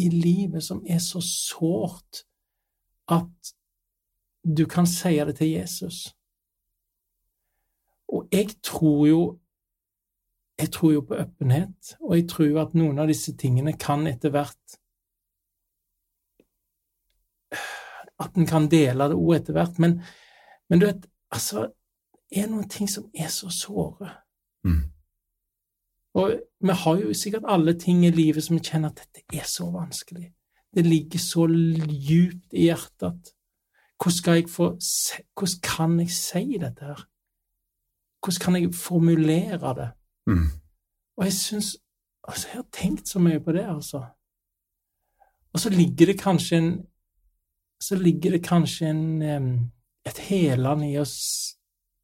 Speaker 2: i livet som er så sårt at du kan si det til Jesus. Og jeg tror jo jeg tror jo på åpenhet, og jeg tror jo at noen av disse tingene kan etter hvert At en kan dele det òg etter hvert. Men, men du vet, altså Det er noen ting som er så såre.
Speaker 1: Mm.
Speaker 2: Og vi har jo sikkert alle ting i livet som vi kjenner at dette er så vanskelig. Det ligger så djupt i hjertet at hvordan skal jeg få Hvordan kan jeg si dette her? Hvordan kan jeg formulere det?
Speaker 1: Mm.
Speaker 2: Og jeg syns Altså, jeg har tenkt så mye på det, altså. Og så ligger det kanskje en Så ligger det kanskje en et helende i oss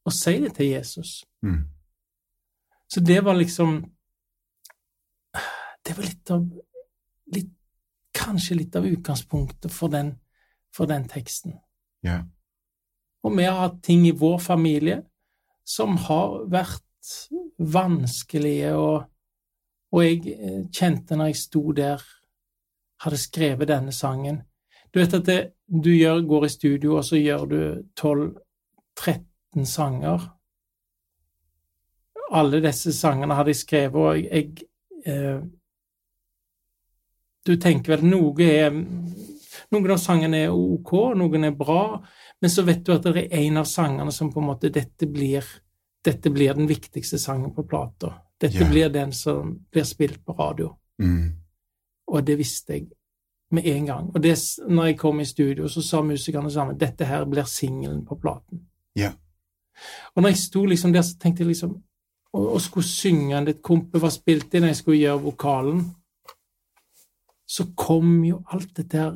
Speaker 2: å si det til Jesus.
Speaker 1: Mm.
Speaker 2: Så det var liksom Det var litt av litt, Kanskje litt av utgangspunktet for den, for den teksten.
Speaker 1: Ja.
Speaker 2: Og vi har hatt ting i vår familie som har vært vanskelige, og, og jeg eh, kjente når jeg sto der, hadde skrevet denne sangen Du vet at det, du gjør, går i studio, og så gjør du 12-13 sanger. Alle disse sangene hadde jeg skrevet, og jeg eh, Du tenker vel noe er Noen av sangene er ok, noen er bra, men så vet du at det er en av sangene som på en måte Dette blir, dette blir den viktigste sangen på plata. Dette
Speaker 1: Ja.
Speaker 2: blir den som blir spilt på radio.
Speaker 1: Mm.
Speaker 2: Og det visste jeg med en gang. Og det, når jeg kom i studio, så sa musikerne sammen dette her blir singelen på platen.
Speaker 1: Ja.
Speaker 2: Og når jeg sto liksom der, så tenkte jeg liksom Og, og skulle synge litt Kompe var spilt inn, jeg skulle gjøre vokalen, så kom jo alt dette her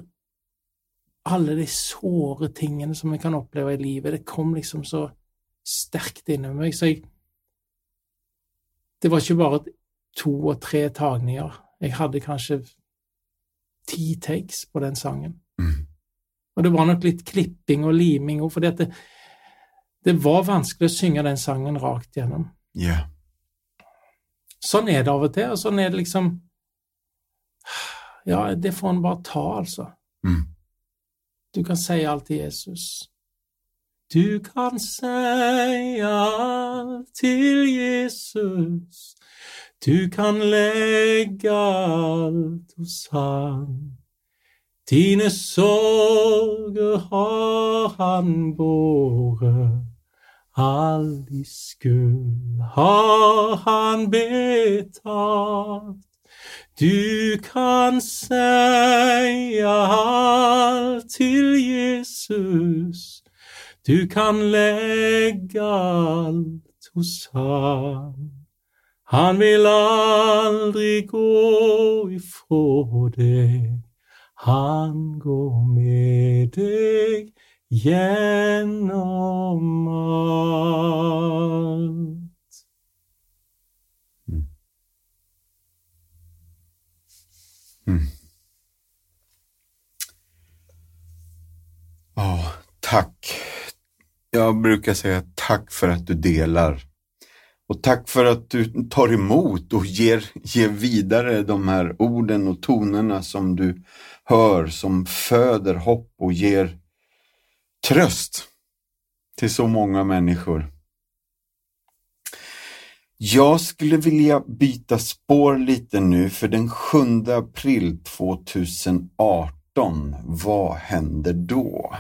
Speaker 2: Alle de såre tingene som jeg kan oppleve i livet, det kom liksom så sterkt inni meg. Så jeg Det var ikke bare to og tre tagninger. Jeg hadde kanskje ti takes på den sangen.
Speaker 1: Mm.
Speaker 2: Og det var nok litt klipping og liming òg, at det, det var vanskelig å synge den sangen rakt gjennom.
Speaker 1: Ja.
Speaker 2: Sånn er det av og til, og sånn er det liksom Ja, det får en bare ta, altså.
Speaker 1: Mm.
Speaker 2: Du kan säga allt till Jesus. Du kan säga allt till Jesus. Du kan lägga allt hos han. Dina sorger har han båret. All din skuld har han betalt. Du kan säga allt till Jesus. Du kan lägga allt hos han. Han vill aldrig gå ifrån dig, Han går med dig genom allt.
Speaker 1: Mm. Oh, tack. Jag brukar säga tack för att du delar. Och tack för att du tar emot och ger, ger vidare de här orden och tonerna som du hör, som föder hopp och ger tröst till så många människor. Jag skulle vilja byta spår lite nu för den 7 april 2018, vad händer då?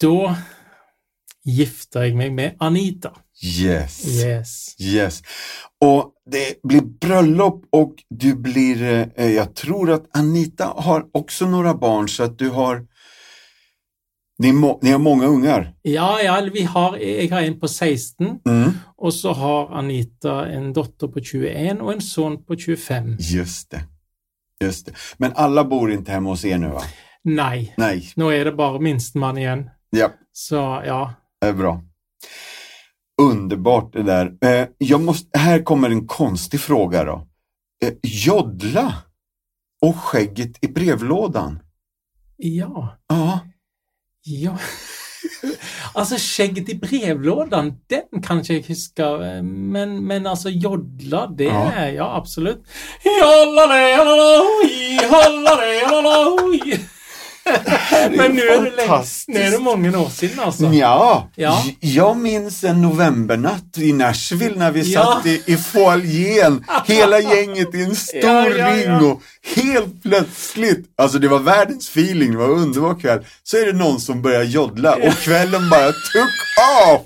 Speaker 2: Da gifter jeg meg med Anita.
Speaker 1: Yes.
Speaker 2: Yes.
Speaker 1: Yes. Och det blir bröllop och du blir, eh, jag tror att Anita har också några barn så att du har, ni, må, ni har många ungar.
Speaker 2: Ja, ja, vi har, jeg har en på 16,
Speaker 1: Mm.
Speaker 2: Og så har Anita en datter på 21 og en sønn på 25.
Speaker 1: Just det. Just det. Men alla bor inte hemma hos er nu va?
Speaker 2: Nei,
Speaker 1: Nej.
Speaker 2: nå er det bare minstemann igjen.
Speaker 1: Ja,
Speaker 2: Så ja.
Speaker 1: det är bra. Underbart det där. Eh, jag måste, här kommer en konstig fråga då. Eh, joddla och skägget i brevlådan.
Speaker 2: Ja.
Speaker 1: Ja.
Speaker 2: Ja. Altså, skjegget i brevlådan, den kan ikke jeg huske, men, men altså, jodla, det
Speaker 1: Ja.
Speaker 2: er ja, absolutt. Jollalei, jollalei, jollalei.
Speaker 1: är
Speaker 2: Men nu är, det
Speaker 1: fantastiskt.
Speaker 2: nu är det många år sedan alltså.
Speaker 1: Ja,
Speaker 2: Ja.
Speaker 1: jag minns en novembernatt i Nashville när vi
Speaker 2: Ja.
Speaker 1: satt i, i foajén, hela gänget i en stor
Speaker 2: ja, ja.
Speaker 1: ring och helt plötsligt, alltså det var världens feeling, det var en underbar kväll, så är det någon som börjar joddla och kvällen bara took off!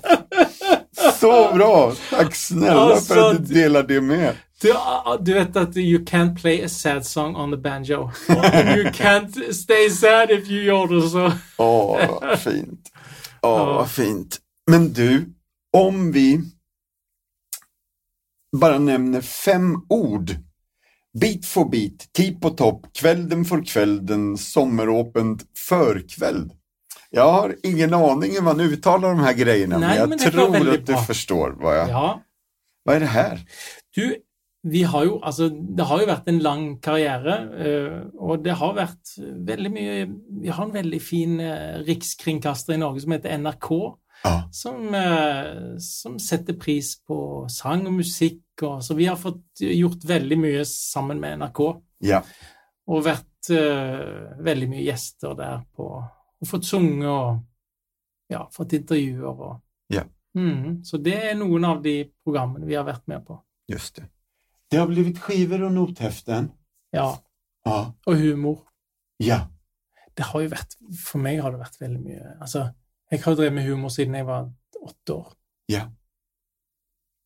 Speaker 1: Så bra! Tack snälla
Speaker 2: Alltså,
Speaker 1: för att du delar det med.
Speaker 2: Du, ah, du vet att you can't play a sad song on the banjo. You can't stay sad if you yodel, så...
Speaker 1: Åh, vad fint. Åh,
Speaker 2: Ja.
Speaker 1: vad fint. Men du, om vi bara nämner fem ord. Bit för bit, tid på topp, kvällen för kvällen, sommaråpent, förkväll. Jag har ingen aning hur man uttalar de här grejerna,
Speaker 2: Nej,
Speaker 1: men jag
Speaker 2: men
Speaker 1: tror
Speaker 2: väldigt
Speaker 1: att du
Speaker 2: bra.
Speaker 1: förstår vad jag...
Speaker 2: Ja.
Speaker 1: Vad är det här?
Speaker 2: Du, vi har jo, altså, det har jo vært en lang karriere, eh, og det har vært veldig mye Vi har en veldig fin eh, rikskringkaster i Norge som heter NRK,
Speaker 1: Ja,
Speaker 2: som, eh, som setter pris på sang og musikk. Og, så vi har fått gjort veldig mye sammen med NRK,
Speaker 1: ja,
Speaker 2: og vært eh, veldig mye gjester der på Og fått sunget og ja, fått intervjuer og
Speaker 1: Ja.
Speaker 2: Mhm, Så det er noen av de programmene vi har vært med på.
Speaker 1: just det. Det har blivit skivor och nothäften.
Speaker 2: Ja,
Speaker 1: Ja,
Speaker 2: og humor.
Speaker 1: ja,
Speaker 2: det har jo vært For meg har det vært veldig mye Altså, jeg har jo drevet med humor siden jeg var åtte år.
Speaker 1: ja.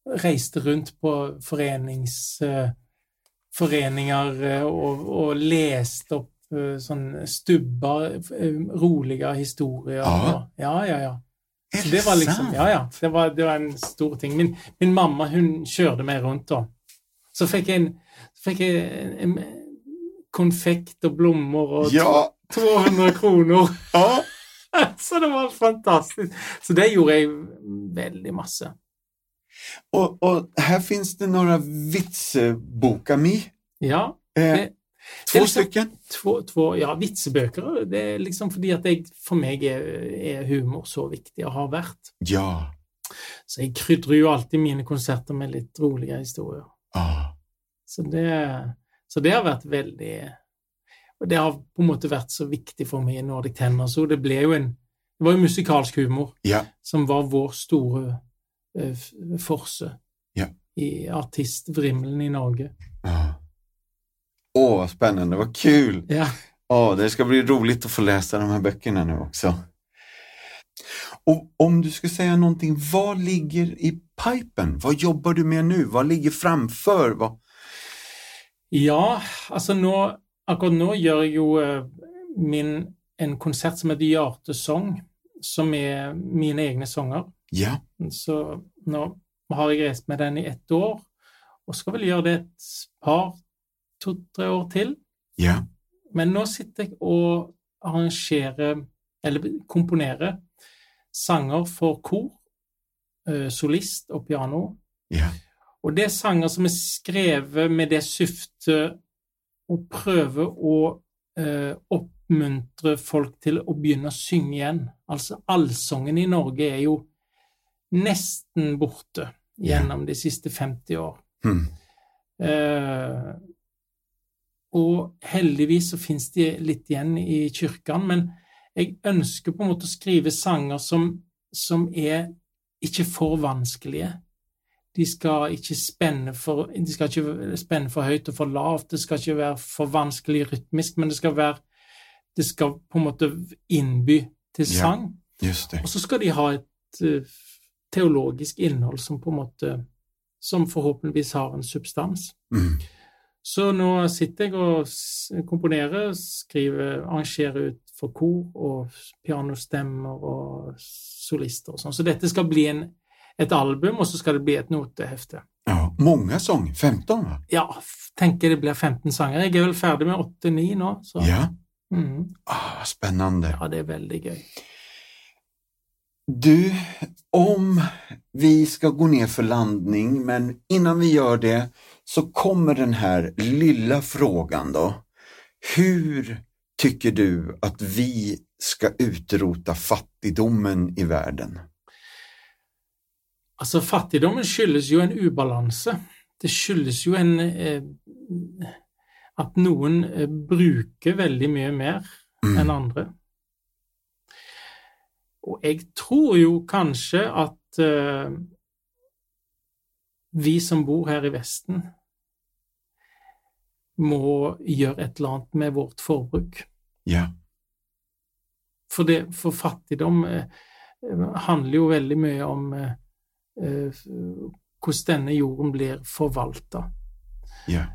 Speaker 2: Reiste rundt på forenings, eh, foreninger eh, og, og eh, sånn stubba, eh, roliga historier.
Speaker 1: Ja.
Speaker 2: Ja, ja, ja. Så det var liksom,
Speaker 1: sant?
Speaker 2: ja, ja, det var, det var en stor ting. Min, min mamma hon körde mig runt då. Så fick jag en, fick jag en, en konfekt och blommor och
Speaker 1: Ja,
Speaker 2: 200 kronor.
Speaker 1: ja.
Speaker 2: Så det var fantastiskt. Så det gjorde jag väldigt massa.
Speaker 1: Och, och här finns det några vitseboka med.
Speaker 2: Ja,
Speaker 1: Eh,
Speaker 2: det-
Speaker 1: två
Speaker 2: liksom-
Speaker 1: stycken.
Speaker 2: två, två ja, vitsebøker. Det är liksom fordi at jeg, for meg er, er humor så viktig og har vært.
Speaker 1: Ja.
Speaker 2: Så jeg krydrer jo alltid mine konserter med litt rolige historier.
Speaker 1: ja.
Speaker 2: Så det, så det har vært veldig Og det har på en måte vært så viktig for meg i Nordic Tenor. Så det ble jo en Det var jo musikalsk humor
Speaker 1: Ja.
Speaker 2: som var vår store eh, f- forse
Speaker 1: Ja.
Speaker 2: i artistvrimmelen i Norge.
Speaker 1: ja. Åh, vad spännande, vad kul!
Speaker 2: Ja.
Speaker 1: Ja, det ska bli roligt att få läsa de här böckerna nu också. Och om du ska säga någonting, vad ligger i pipen? Vad jobbar du med nu? Vad ligger framför? Vad...
Speaker 2: Ja, altså nå Akkurat gjør jeg jo eh, min, en konsert som heter Hjertesong, som er mine egne sanger.
Speaker 1: Ja,
Speaker 2: Så nå har jeg reist med den i ett år, og skal vel gjøre det et par, to-tre år til.
Speaker 1: ja,
Speaker 2: Men nå sitter jeg og arrangerer, eller komponerer, sanger for kor, eh, solist og piano.
Speaker 1: ja,
Speaker 2: Og det er sanger som er skrevet med det syftet å prøve å eh, oppmuntre folk til å begynne å synge igjen. Altså allsangen i Norge er jo nesten borte gjennom de siste 50 år.
Speaker 1: hmm.
Speaker 2: Eh, og heldigvis så fins de litt igjen i kirkene, men jeg ønsker på en måte å skrive sanger som, som er ikke for vanskelige. De skal ikke spenne for, de skal ikke spenne for høyt og for lavt, det skal ikke være for vanskelig rytmisk, men det skal være Det skal på en måte innby til
Speaker 1: Ja.
Speaker 2: sang.
Speaker 1: just det.
Speaker 2: Og så skal de ha et eh, teologisk innhold som på en måte Som forhåpentligvis har en substans.
Speaker 1: Mm.
Speaker 2: Så nå sitter jeg og komponerer, skriver, arrangerer ut for kor og pianostemmer og solister og sånn. Så dette skal bli en, et album, og så skal det bli et notehefte.
Speaker 1: Ja, många sång, 15 va?
Speaker 2: Ja, tenker det blir 15 sanger. Jeg er vel ferdig med 8-9 nå, så
Speaker 1: Ja,
Speaker 2: mm,
Speaker 1: ah, spännande.
Speaker 2: ja, det er veldig gøy.
Speaker 1: Du, om vi ska gå ner för landning, men innan vi gör det så kommer den här lilla frågan då. Hur tycker du att vi ska utrota fattigdomen i världen?
Speaker 2: Altså, fattigdommen skyldes jo en ubalanse. Det skyldes jo en eh, At noen eh, bruker veldig mye mer
Speaker 1: Mm.
Speaker 2: enn andre. Og jeg tror jo kanskje at eh, vi som bor her i Vesten, må gjøre et eller annet med vårt forbruk.
Speaker 1: Ja,
Speaker 2: For, det, for fattigdom eh, handler jo veldig mye om eh, eh, hvordan denne jorden blir forvalta.
Speaker 1: ja,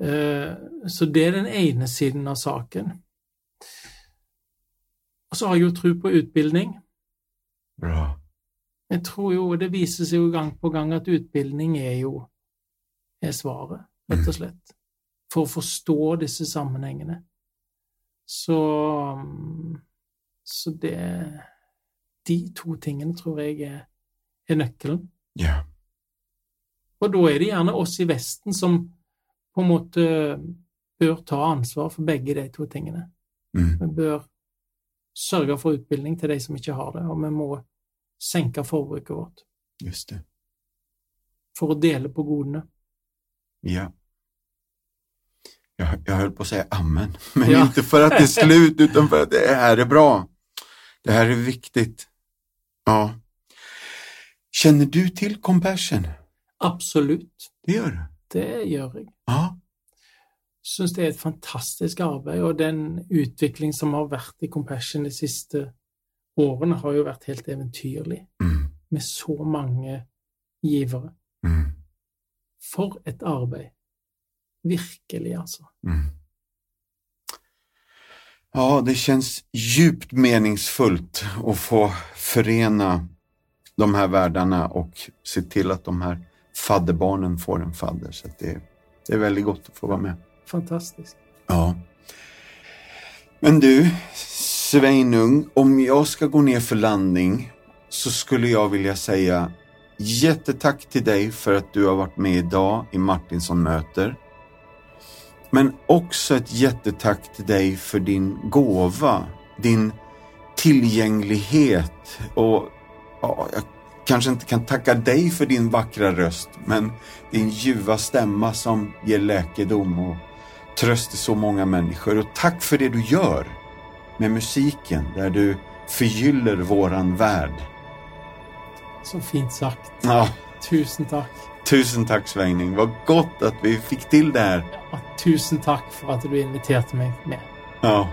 Speaker 2: Eh, så det er den ene siden av saken. Og så har jeg jo tro på utbildning.
Speaker 1: bra.
Speaker 2: Jeg tror jo, det viser seg jo gang på gang at utbildning er jo er svaret, rett og slett. For å forstå disse sammenhengene. Så mm, Så det De to tingene tror jeg er, er nøkkelen.
Speaker 1: Ja,
Speaker 2: Og da er det gjerne oss i Vesten som på en måte bør ta ansvar for begge de to tingene.
Speaker 1: mm.
Speaker 2: Vi bør sørge for utbildning til de som ikke har det, og vi må senke forbruket vårt
Speaker 1: just det.
Speaker 2: for å dele på godene.
Speaker 1: Ja. Jag, jag höll på att säga amen, men
Speaker 2: Ja.
Speaker 1: inte för att det är slut utan för att det här är bra. Det här är viktigt. Ja. Känner du till Compassion?
Speaker 2: Absolutt.
Speaker 1: Det gör du?
Speaker 2: Det gjør jeg.
Speaker 1: Ja.
Speaker 2: Syns det er et fantastisk arbeid, og den utvikling som har vært i Compassion de siste årene, har jo vært helt eventyrlig,
Speaker 1: Mm.
Speaker 2: med så mange givere.
Speaker 1: Mm.
Speaker 2: For et arbeid. Virkelig, altså.
Speaker 1: Mm. Ja, det känns djupt meningsfullt att få förena de här världarna och se till att de här fadderbarnen får en fadder. Så det, det är väldigt gott att få vara med.
Speaker 2: Fantastiskt.
Speaker 1: Ja. Men du, Sveinung, om jag ska gå ner för landning så skulle jag vilja säga jättetack till dig för att du har varit med idag i Martinsson möter. Men också ett jättetack till dig för din gåva, din tillgänglighet och ja, jag kanske inte kan tacka dig för din vackra röst, men din ljuva stämma som ger läkedom och tröst till så många människor. Och tack för det du gör med musiken, där du förgyller våran värld.
Speaker 2: Så fint sagt.
Speaker 1: Ja,
Speaker 2: Tusen tack.
Speaker 1: Tusen tack Svängning. Vad gott att vi fick till det här.
Speaker 2: Ja, tusen tack för att du inviterat mig med.
Speaker 1: Ja.